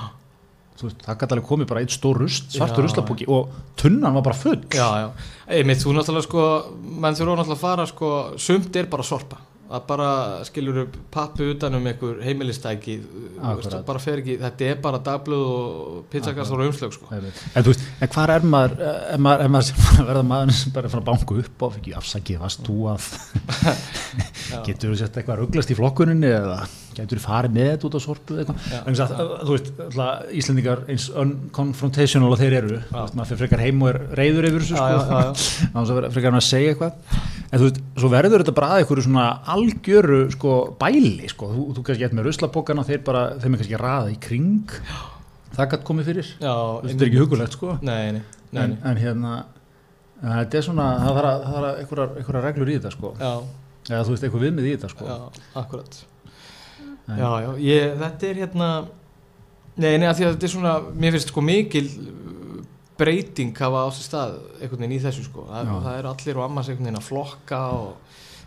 þú veist, það gæti alveg komið bara eitt stór rust, svartur Já. ruslapóki og tunnan var bara full. Já, já. Einmitt, þú náttúrulega sko menn þurfa náttúrulega að fara sko sumt er bara sorpa að bara skilur upp pappi utan um einhver heimilistæki Akkurat. bara fer ekki, þetta er bara dagblöð og pizzakastar og umslög sko. En en hvað er maður ef maður, ef maður að verða maður sem bara er að banka upp og ekki afsakið, varst þú að getur þú sett eitthvað rugglast í flokkuninni eða getur farið með þetta út á sorpu eða eitthvað? Þú veist, alltaf, Íslendingar eins unconfrontational og þeir eru maður frekar heim og er reyður yfir þessu Já, sko, frekar hann að segja eitthvað. En þú veist, svo verður þetta bara að einhverju svona algjöru sko bæli sko, þú, þú kannski gett með ruslapokana þeir bara, þeim er kannski raða í kring. Það gætt komið fyrir. Já Þú veist, þetta er ekki hugulegt sko. Nei, nei, nei, en, nei. en hérna en þetta er svona, það þarf að- einhverjar reglur í þetta sko. Já, eða þú veist, eitthvað viðmið í þetta sko já, já, ég, þetta er hérna nei, nei, að því að þetta er svona mér finnst sko mikil uh, breyting hafa á sér stað einhvern veginn í þessu sko. Það, það eru allir og ammas einhvern veginn að flokka og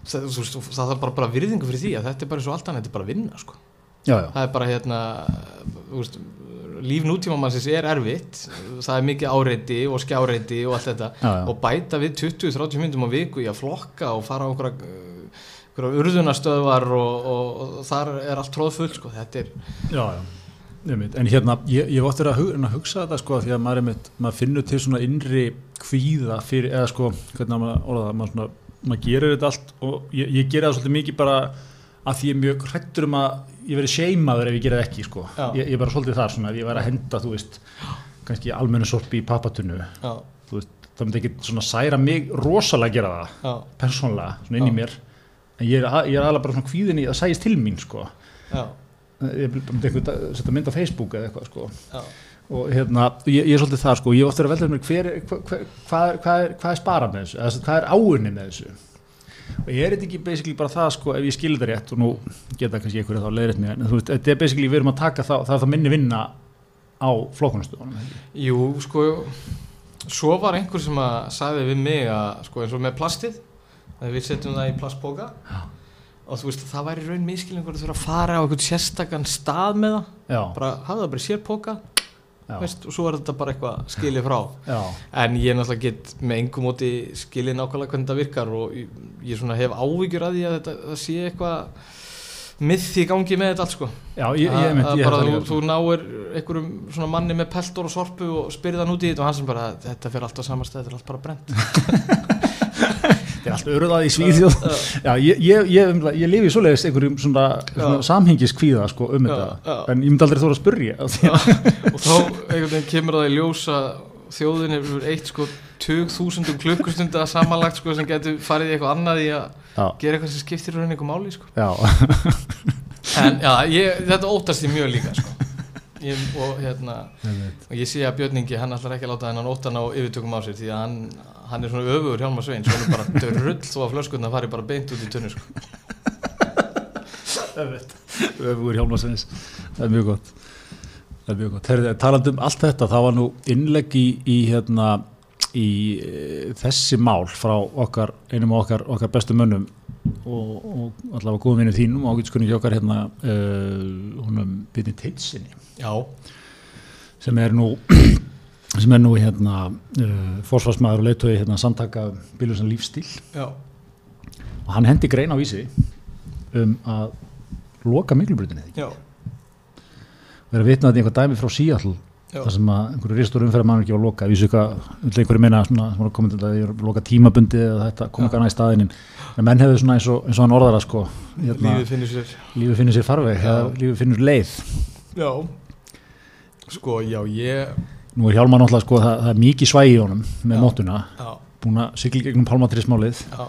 það, það er bara, bara virðingu fyrir því að þetta er bara eins og allt annað, þetta er bara vinna sko. Já, já, það er bara hérna veist, líf nútímamannsins er erfitt það er mikið áreiti og skjáreiti og allt þetta já, og bæta við 20-30 myndum á viku í að flokka og fara á einhverja, uh, einhverja urðunastöðvar og, og, og þar er allt tróðfull sko, þetta er já, já. En hérna, ég, ég að, hug, að hugsa þetta sko því að maður, einmitt, maður finnur til svona innri kvíða fyrir, eða sko hvernig maður orða maður, svona, maður gerir þetta allt og ég, ég gera það svolítið mikið bara að því ég er mjög hrættur um að ég verið seimaður ef ég gera það ekki sko. Ég, ég er bara svolítið þar svona, ef ég væri að henda þú veist, kannski almennu sorpi í pappatunnu þú veist, það myndi ekki svona særa mig rosalega að gera það, persónlega, svona inn í mér ég er, ég er alveg bara svona kvíðin í að sæjast til mín sko. Já, ég myndi eitthvað setja mynd á Facebook eða eitthvað sko. Já, og hérna, ég, ég er svolítið þar sko. Ég hef oft verið að velta mér hver, er- hva, hva, hvað, er, hvað, er, hvað er sparað með þessu? Eða hvað er áunni með þessu? Og ég er þetta ekki basically bara það sko ef ég skilur það rétt og nú geta kannski einhverju þá leiðrætt mér en þú veist, þetta er basically við erum að taka það, það er það minni vinna á flokkunarstöðunum jú, sko svo var einhver sem að sagði við mig að, sko, eins og með plastið að við setjum það í plastboka Já. og þú veist, það væri raun miskilingur að þurfa að fara á einhvern sérstakann stað með það. Já, bara hafa það bara í sérpoka veist, og svo er þetta bara eitthvað skilið frá. Já, en ég náttúrulega get með engum móti skilið nákvæmlega hvernig það virkar og ég, ég hef ávíkjur að því að þetta sé eitthvað mið því gangi með þetta allt sko. Já ég, ég, að ég, bara þú, þú náir einhverjum svona manni með peltor og sorpu og spyrir það út í þetta og hann sem bara þetta fer alltaf saman stæð, þetta er allt bara brent allt öruðað í svíðjóð já, ég, ég, ég, ég lifi svoleiðis einhverjum svona, svona samhengiskvíða sko um þetta. en ég myndi aldrei þóra að spurja og þá einhvern veginn kemur það í ljós að þjóðin er eitt sko 20.000 klukkustunda samanlagt sko sem getur farið í eitthvað annað í að gera eitthvað sem skiptir rauninni eitthvað máli sko. Já, en já, ég, þetta óttast ég mjög líka sko. ég, og hérna og ég sé að Björningi, hann ætlar ekki að láta hennan óttan á yfirtökum á sér því að hann, hann er svona öfugur Hjálmar Sveins, hann er bara dörrull þó að flöskunna fari bara beint út í tunnu sko. öfugur Hjálmarsveins það er mjög gott. Það er mjög gott. Herði, talandi um allt þetta, það var nú innlegg í, í hérna í e, þessi mál frá okkar, einum af okkar, okkar bestu mönnum og, og allavega góðum vinnu þínum og ágætskunni okkar hérna uh, húnum Byrni Teitsinni sem er nú sem er nú hérna uh, forsvarsmaður og leitói hérna samtaka Bílusan lífstíl já, og hann hendi grein á vísi um að loka miklubrutinni já, og er að vitna þetta í einhver dæmi frá Seattle Já. þar sem að einhverju ristur umferðarmann ekki var að loka vísu eitthvað, vil einhverju meina svona, að koma til að loka tímabundi eða þetta kom ekki annað í staðinn. En menn hefur svona eins og, eins og hann orðara sko hérna, lífið finnir sér. lífið finnur sér farveg eða lífið finnur leið. Já, sko, já, ég nú er Hjálmar náttúrulega sko, það, það er mikið svægi í honum með mótuna, Já, búin að sigla gegnum pálmatrismálið, já,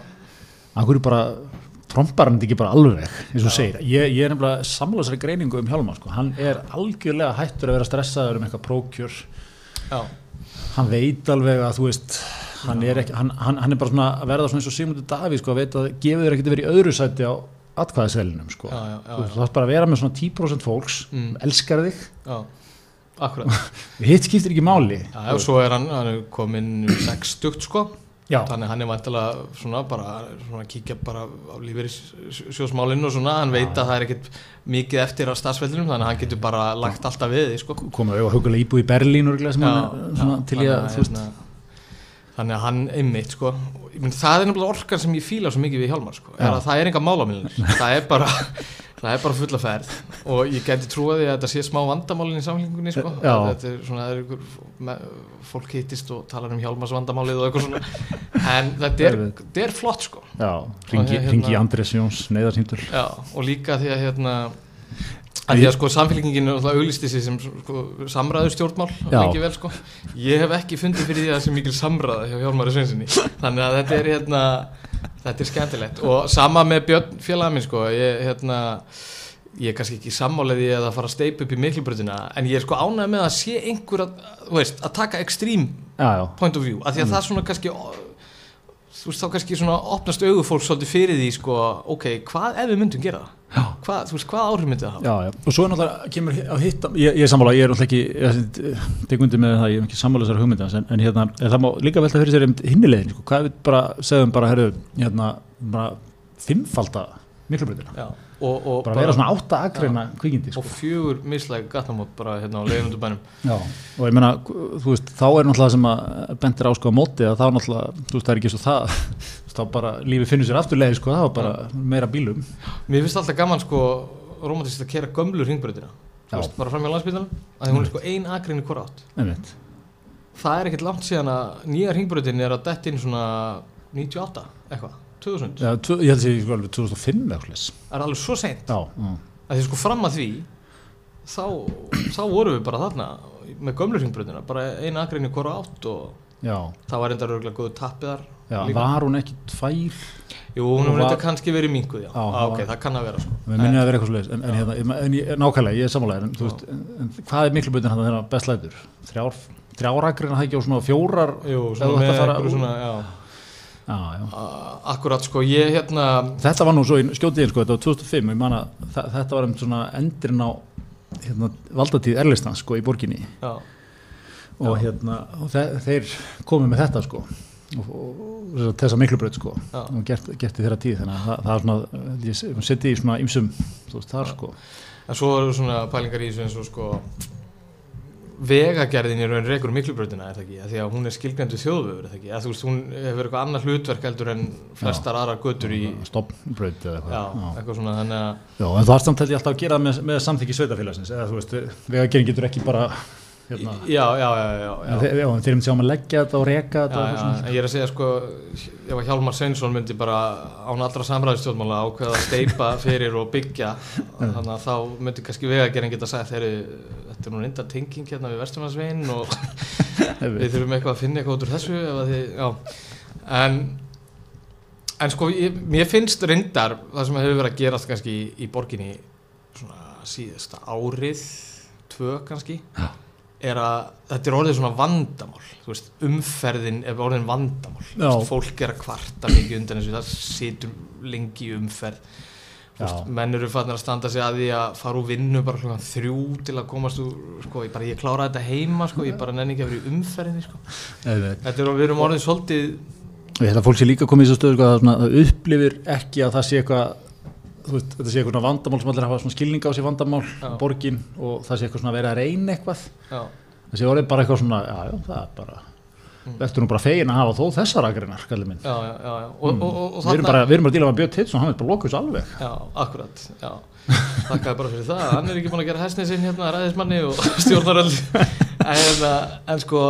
akkur er bara trompar hann ekki bara alveg eins og segir, ég, ég er nefnilega sammála þessari greiningu um Hjálmar sko, hann er algjörlega hættur að vera stressaður um eitthvað prókjör já, hann veit alveg að þú veist hann er, ekki, hann, hann, hann er bara svona að verða svona eins og Sigmundur Davíð sko, að veit að gefur þér ekkert að vera í öðru sæti á atkvæðisvelinum sko. þú já. þarf bara að vera með svona 10% fólks Mm. elskar þig, já. Akkurat. Hitt skiptir ekki máli. Já, og svo er hann, hann er komin um 60 sko. Já, þannig hann er vantilega svona bara svona kíkja bara á lífeyrissjósmálinn og svona, hann veit að það er ekkert mikið eftir á stafsveldinum þannig hann getur bara lagt alltaf við því sko. Komið og hugulega íbúið í Berlín örugglega, sem Já, hann til ég að þú veist, hérna, þannig að hann einmitt sko meina, það er nefnilega orkan sem ég fíla svo mikið við Hjálmar sko, er að það er enga málamilnir það er bara það er bara fulla ferð. Og ég geti trúið að þetta sé smá vandamálin í samlingunni sko. Þetta er svona, er ykkur me- fólk hittist og talar um Hjálmars vandamálið og eitthvað svona. En þetta er, er flott sko. Já, ringi, hérna- ringi Andrés Jóns neyðarsýndur. Já, og líka því að hérna því að sko samfélkingin auglisti sig sem sko, samræðu stjórnmál vel sko. Ég hef ekki fundið fyrir því að það sé mikil samræða hjá Hjálmari Sveinsinni þannig að þetta er hérna þetta er skemmtilegt. Og sama með Björn félagið minn sko. Ég hérna ég er kannski ekki sammálaði að fara að steipa upp í miklubröðina en ég er sko ánægð með að sé einhver að, veist, að taka já, point of view, af því að það svona kannski þú veist þá kannski svona opnast augufólk svolítið fyrir því sko ok, hvað ef við myndum gera það? Já. Hvað, þú veist, hvað áhrif myndi það hafa? já, já og svo er náttúrulega, kemur á hitt ég, ég er sammála, ég er náttúrulega ekki undir með það, ég er ekki sammála þessari hugmynda en, en hérna, en það má líka velta fyrir sér hinnilegin, sko, hvað við bara segðum bara, herru, hérna, bara fimmfalda miklubreytina Já, og, og, bara vera svona átta agreina kvikindi sko. og fjögur mislæg gatnamót bara hérna á leiðundu bænum Já, og ég meina, þú veist, þá er náttúrulega sem að bentir á sko á móti að þá náttúrulega, þú veist, það er ekki svo það þú þá bara lífið finnur sér afturlega sko, það var bara meira bílum. Mér finnst alltaf gaman sko romantist að kera gömlu ringbröðina Já. veist, bara fram í landsbytalan að hún er sko ein agrein í hvora átt. Einmitt, það er ekkert langt síðan að nýja ringbröðin er að dett inn svona 98 eitthvað, 2000 Já, tvö, ég held að ég sko alveg 2005 eða eitthvað það er alveg svo Já, já, að því sko fram að því þá, þá vorum við bara þarna með gömlu ringbröðina, bara eina akrein í hvora átt og já, það var enda örgulega góðu tappiðar var hún ekki tvær? Jú, hún hefur var- þetta kannski verið minguð, já, Já, ah, það ok, var- það kann að vera sko. við minni að vera eitthvað svoleiðis en, en, hérna, en, ég, nákvæmlega, ég er sammálaðir en, en, hvað er miklu butin hann þegar best lætur? Þrjár, þrjár agreina það ekki á svona fjórar Jú, svona með að fara einhverju úr- svona, já, já, já. akkurat sko, ég hérna, þetta var nú svo í skjótiðin sko, þetta var 2005 ég man að þa- þetta var um svona endurinn á hérna, valdatíð Erlistans sko í borginni. Já, og, hérna, og þe þeir komið með þetta sko og, og, og þessa miklubraut sko og gert, gert í þeirra tíð þannig að það, er svona, ég seti í svona ymsum þar sko. En svo eru svona pælingar í þessu eins og sko vegagerðin í raun rekur miklubrautina er það ekki, því að hún er skilgrendu þjóðvöfur er það ekki, að þú veist, hún hefur eitthvað annað hlutverk heldur en flestar aðrar götur í stopnbraut eða já, eitthvað eitthvað svona, þannig að Já, en það er samt held ég alltaf að gera með, með samþykki sveitafélagsins eða þú veist, vegagerinn getur ekki bara hérna, já, já, já, já, þeir, þeir sjá um að leggja þetta og reka Já, þetta og já, en ég er að segja sko ef að Hjálmar Sveinsson myndi bara án allra samræðistjórnmála ákveða að steipa fyrir og byggja þannig að þá myndi kannski vegagerinn geta sagt þeirri, þetta er nú reynda tenging hérna við Vesturlandsveginn og við þurfum eitthvað að finna eitthvað út úr þessu þið, en, en sko ég, mér finnst reyndar það sem hefur verið að gerast kannski í, í borginni svona síðasta árið tvö kannski. Já. Er að þetta er orðið svona vandamál veist, umferðin er orðin vandamál. Veist, fólk er að kvarta mikið undan þessu það situr lengi umferð. Veist, menn eru fannir að standa sig að því að fara úr vinnu bara klokkan þrjú til að komast úr sko, ég, bara, ég klára þetta heima sko, ég bara nenni ekki að vera í umferðinni sko. Þetta er við erum orðið svolítið ég held að fólk sé líka komið í þessu stöðu sko, að það upplifir ekki að það sé eitthvað veist, þetta sé eitthvað svona vandamál sem allir hafa svona skilning á sér vandamál, Já. borgin og það sé eitthvað svona að vera að reyna eitthvað. Já, það sé orðið bara eitthvað svona, já, það er bara Mm. verður nú bara fegin að hafa þó þessar agreinar, kallið minn. Já, já, já. Og, og, og, og við erum bara, bara að díla með Björn Titsson, hann er bara lokuðs alveg. Já, akkurat, já. Þakkaði bara fyrir það, hann er ekki búin að gera hestin sinn hérna ræðismanni og stjórnaröld. En, eh, en sko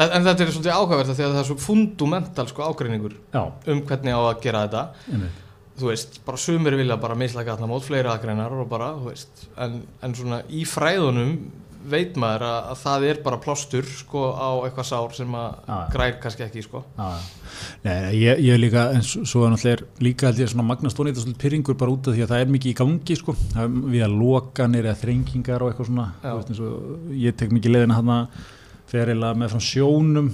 en, en þetta er svolítið því að það er svo fundamental sko ágreiningur já, um hvernig á að gera þetta. Einmitt. Þú veist, bara sumir vilja bara mislega þarna mót fleiri aðgreinar og bara, þú veist en, en svona í fræðunum veit maður að, að það er bara plástur sko á eitthvað sár sem að grær kannski ekki sko. Já, já. Nei, ég, ég er líka, en svo er náttúrulega er líka held ég svona magnast tónið þetta svolítið pyrringur bara út af því að það er mikið í gangi sko, er við að lokanir eða þrengingar og eitthvað svona, veist eins og ég tek mikið leiðina hann ferilega með frá sjónum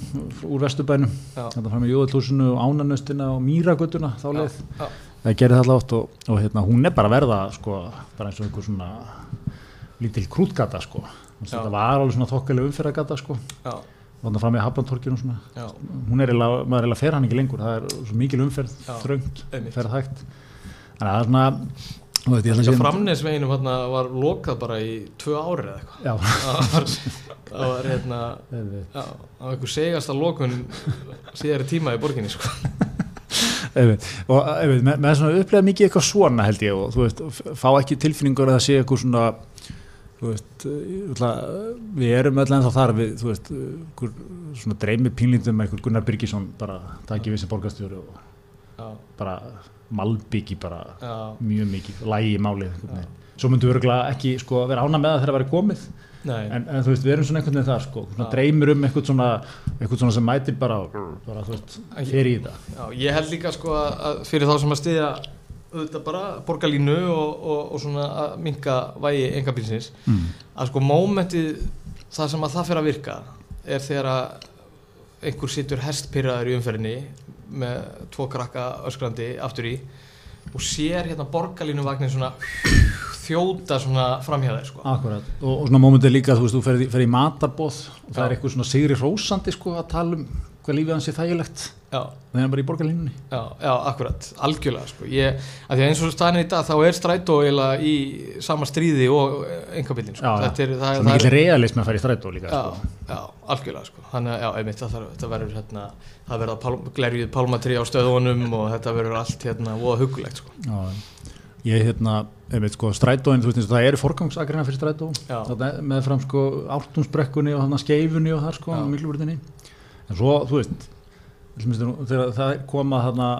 úr vesturbænum, Já, þetta fram með jóðalúsinu og ánanöstina og mýragötuna þá leið, já, það gerir það alltaf og, og hérna, hún er bara verða sko, bara eins og einhver svona lítil krútgata sko, þetta var alveg svona þokkalega umferðagata sko, og þannig fram svona. Já, hún er eiginlega, maður er eiginlega fer hann ekki lengur. Það er svo mikil umferð, Já, þröngt ferð hægt þannig að það er svona veit, ég ætla að framnesveginum hérna var lokað bara í tvö ári eða eitthvað. Það var, hérna var einhver segasta lokun síðari tíma í borginni sko. Og með, svona upplega mikið eitthvað svona held ég og þú veist, fá ekki tilfinningur að það sé eitthvað svona þú veist, ætla, við erum öll ennþá þar við, þú veist, svona dreymi pínlindum með einhver Gunnar Birgisson bara takið við sem borgarstjóri og já, bara malbyggi bara já, mjög mikið, lægi málið einhvern veginn. svo myndum við örugglega ekki sko, vera ána með það þegar það væri komið en, en þú veist, við erum svona einhvern veginn þar sko, svona dreymir um einhvern svona einhvern svona sem mætir bara, bara þú veist, fer í þetta. Já, ég held líka sko að- fyrir þá sem að stiðja auðvitað bara borgarlínu og, og, og svona að minka vægi engabílsins mm. að sko mómentið það sem að það fyrir að virka er þegar að einhver situr hestpyrraður í umferðinni með tvo krakka öskrandi aftur í og sér hérna borgarlínuvagnin svona þjóta svona framhjá þeir sko. Akkurat, og, og svona mómentið líka þú veist, þú fer, fer í matarbóð og það Já. er eitthvað svona sigri rósandi sko að tala um hvað lífið hans er þægilegt og það er bara í borgarlínunni já, já, akkurat, algjörlega sko. ég, að því að eins og staðin í dag þá er strætó í sama stríði og engabildin sko. Er, það, það mikil er realism að fara í strætó líka já, sko. já, algjörlega sko. þannig að já, einmitt, það, þetta verður hérna, það verða pál, glerjuð pálmatri á stöðunum og þetta verður allt hérna voða hugulegt sko. Já, ég hérna, einmitt sko, strætóin, þú veist eins og það eru forgangsakrina fyrir strætó. Með fram sko ártúnsbrekkunni og hann skeifunni og þar sko, Já. miklubröðinni en svo, þú veist þegar það koma þarna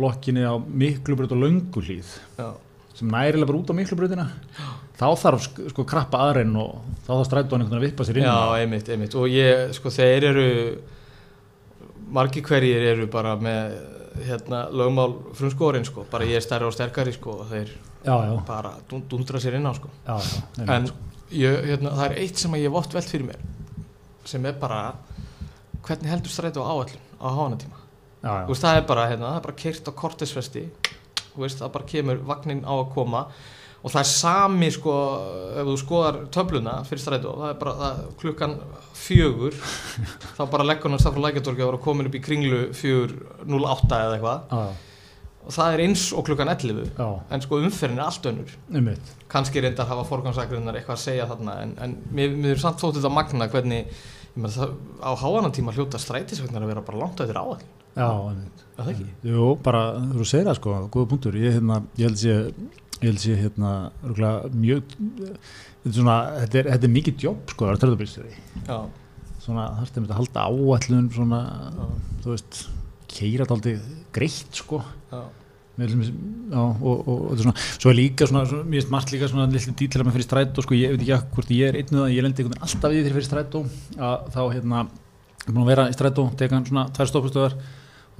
blokkinni á miklubröð og lönguhlíð já, sem nærilega bara út á miklubröðina þá þarf sk- sko krappa aðrein og þá þarf strætóin einhvern veginn að vippa sér inn já, einmitt, einmitt. Og ég, sko, þeir eru margi hverjir eru bara með hérna, lögmál frumskórin sko, bara ég er stærri og sterkari sko, og þeir já, já, bara dundra sér inn á sko. já, já, en ég, hérna, það er eitt sem ég oft velt fyrir mér sem er bara hvernig heldur strætó áallun á já, Þú veist, það er bara, hérna, er bara keirt á kortisfesti veist, það bara kemur vagnin á að koma og það er sami sko, ef þú skoðar töfluna fyrir strætó, það er bara það, klukkan fjögur þá bara leggur hann stað frá lækjartorki og voru komin upp í kringlu fjögur 08 eða eitthvað. Já, og það er eins og klukkan 11 já, en sko umferðin er allt önnur. Einmitt. Kannski reyndar hafa forgangsakrinnar eitthvað að segja þarna en, en mér, mér er samt þótt þetta magna hvernig ég meina, það, á háanatíma hljóta strætisvagnar að vera bara langt eftir áall já, það ekki? Jú, bara, þú segir það sko, góða punktur. Ég, hérna, ég held sé ég held sé hérna, örugglega mjög þetta er svona, þetta er, þetta er mikið jobb sko, það er Já, svona, það er að halda áallun svona, já, þú veist keira þetta aldrei greitt sko. Já, já, og, og, og, svona, svo er líka svona, svona mér finnst margt líka svona lillum dítilega með fyrir strætó sko, ég veit ekki að hvort ég er einn eða ég lendi einhvern veginn alltaf í því fyrir strætó að þá hérna, ég er búin að vera í strætó teka hann svona tvær stoppustöðar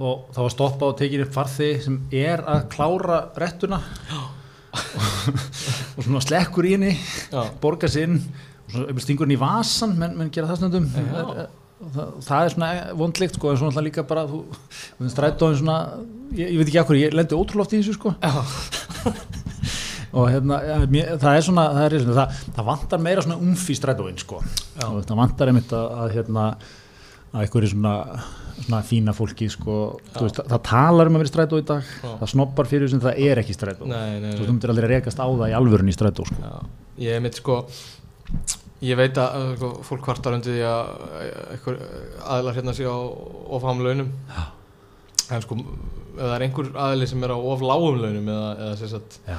og þá var stoppa og tekið upp farþi sem er að klára rettuna. Og, og svona slekkur í henni já, borga sinn og svo stingur hann í vasan menn, menn gera það snöndum. Það, það er svona vondlíkt sko, en svona líka bara þú, þú strætóin svona, ég, ég veit ekki akkur ég lendi ótrúloft í þessu sko. Og hérna, mér, það er svona það, er, það, það vantar meira svona umf í strætóin sko. Og það vantar einmitt að, að hérna að einhverju svona, svona fína fólki sko, veist, það, talar um að vera strætó í dag. Já. það snobbar fyrir sem það er ekki strætó. Þú myndir aldrei rekast á það í alvörun í strætó sko. Ég mitt sko ég veit að sko, fólk kvartar undir því að einhver aðilar hérna sé á ofháum launum. Já. en sko ef það er einhver aðili sem er á of lágum launum eða, eða sagt, já,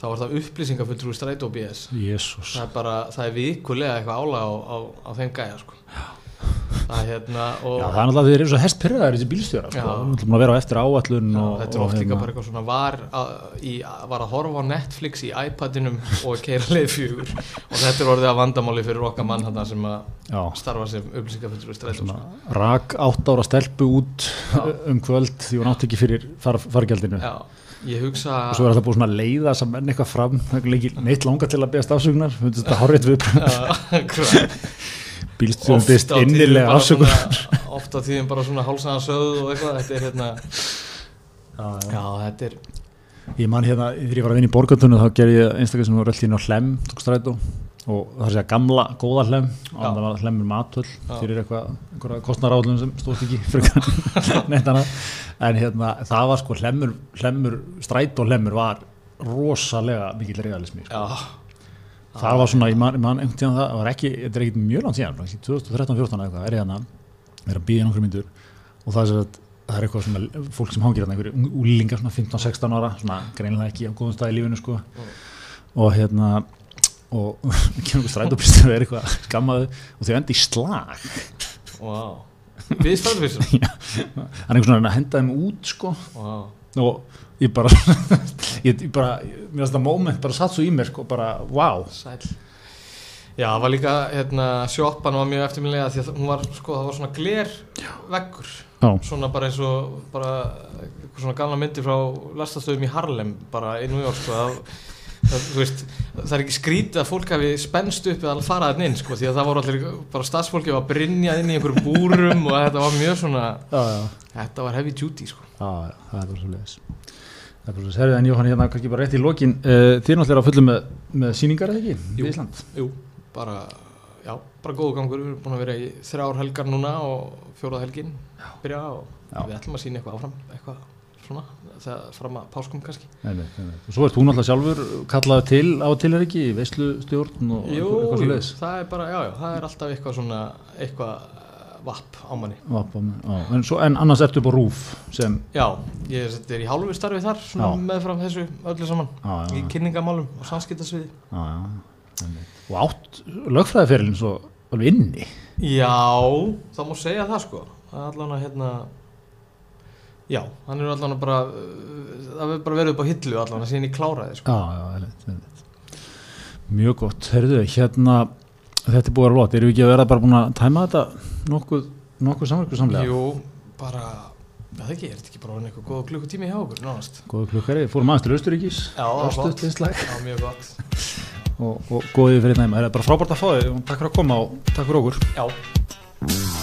þá er það upplýsingafulltrúi strætó BS jésús það er bara, það er vikulega eitthvað álag á, á, á þeim gæja sko það er hérna og Já, það er náttúrulega þeir eru svo hestpyrraðar þessi bílstjóra sko. Við ætlum að vera á eftir áallun Já, og, þetta er oft líka hérna- bara eitthvað svona var að, í, var að horfa á Netflix í iPadinum og keira leið fjögur. Og þetta er orðið að vandamáli fyrir okkar mann þarna sem að starfa sem upplýsingafulltrúi strætó sko. svona, rak átt ára stelpu út um kvöld því hún átt ekki fyrir far, fargjaldinu. Já, ég hugsa og svo er alltaf búið svona að leiða þess að menn eitthvað fram. Er neitt langa til að beðast fundist þetta horrið við bílstjóðum beðist innilega afsökunar svona, oft á tíðum bara svona hálsaðan sögð og eitthvað þetta er hérna já, þetta er Ég man hérna, þegar ég var að vinna í borgatunni þá gerði ég einstaklega sem var hérna á hlem tók strætó og það er að segja gamla góða hlem og Já. það var hlemur matöll Já. fyrir eitthvað, einhverja kostnaráðlun sem stóðst ekki frekar en hérna, það var sko hlemur, hlemur strætó hlemur var rosalega mikill realismi sko. já, það var svona, ég man, man einhvern tíðan það, var ekki, þetta er ekkit mjög langt síðan kannski 2013-14 eða eitthvað, er ég hana er að býða nokkru myndur og það er, sem sagt- það er eitthvað svona fólk sem hangir hérna einhverju úlingar svona 15-16 ára svona greinlega ekki á góðum stað í lífinu sko. Og hérna og kemur og er eitthvað skammaðu og þau endi í slag. Wow við strætófyrsum hann er einhvern svona að henda þeim út sko. Wow. og ég bara ég, ég bara, mér finnst það moment bara satt svo í mér sko, bara, wow sæl já, það var líka, hérna, sjoppan var mjög eftirminlega því að hún var, sko, það var svona gler veggur já, svona bara eins og bara svona gamla myndi frá lastastöðum í Harlem bara í New York sko, það, það, veist, það er ekki skrítið að fólk hafi spennst upp eða að fara þarna inn sko, því að það voru allir bara stafsfólki var brinjað inn í einhverjum búrum og þetta var mjög svona já, já. Þetta var heavy duty sko. Já, já, það er bara er serið, en Jóhann hérna kannski bara rétt í lokin uh, Þið er náttúrulega á fullu með, með sýningar eða ekki Jú. í Ísland Jú, bara, já, bara góðu gangur við erum búin að vera í þrjár helgar núna og fjórað helgin byrja og Já. við ætlum að sína eitthvað áfram eitthvað svona, það fram að páskum kannski nei, nei, nei. Og svo ert þú náttúrulega sjálfur kallaðu til á til er ekki veislu stjórn og Jú, eitthvað svo jú, það er bara, já, já, það er alltaf eitthvað svona, eitthvað eh, vapp á manni. en, svo, en annars ertu upp á rúf sem Já, ég er, er í hálfu starfi þar, svona Já. meðfram þessu öllu saman, já, já, í kynningamálum og samskiptasviði. já, já, einmitt. og átt lögfræðiferilin svo alveg inni Já, það má segja það sko, það er allan að hérna, já, hann er allan að bara, uh, það hefur bara verið upp á hillu allan að síðan í kláraði sko. já, já, einmitt, einmitt. mjög gott, heyrðu, hérna þetta er búið að lóta, eru við ekki að vera bara búin að tæma þetta nokkuð, nokkuð samverku samlega Jú, bara, það ekki, er þetta ekki bara eitthvað góð klukkutími hjá okkur, nánast? Góða klukkari, fórum aðeins til Austuríkis Já, það var mjög gott. og, og góðið fyrir næma, það er bara frábært að fá þig og takk fyrir að koma og takk fyrir okkur Já.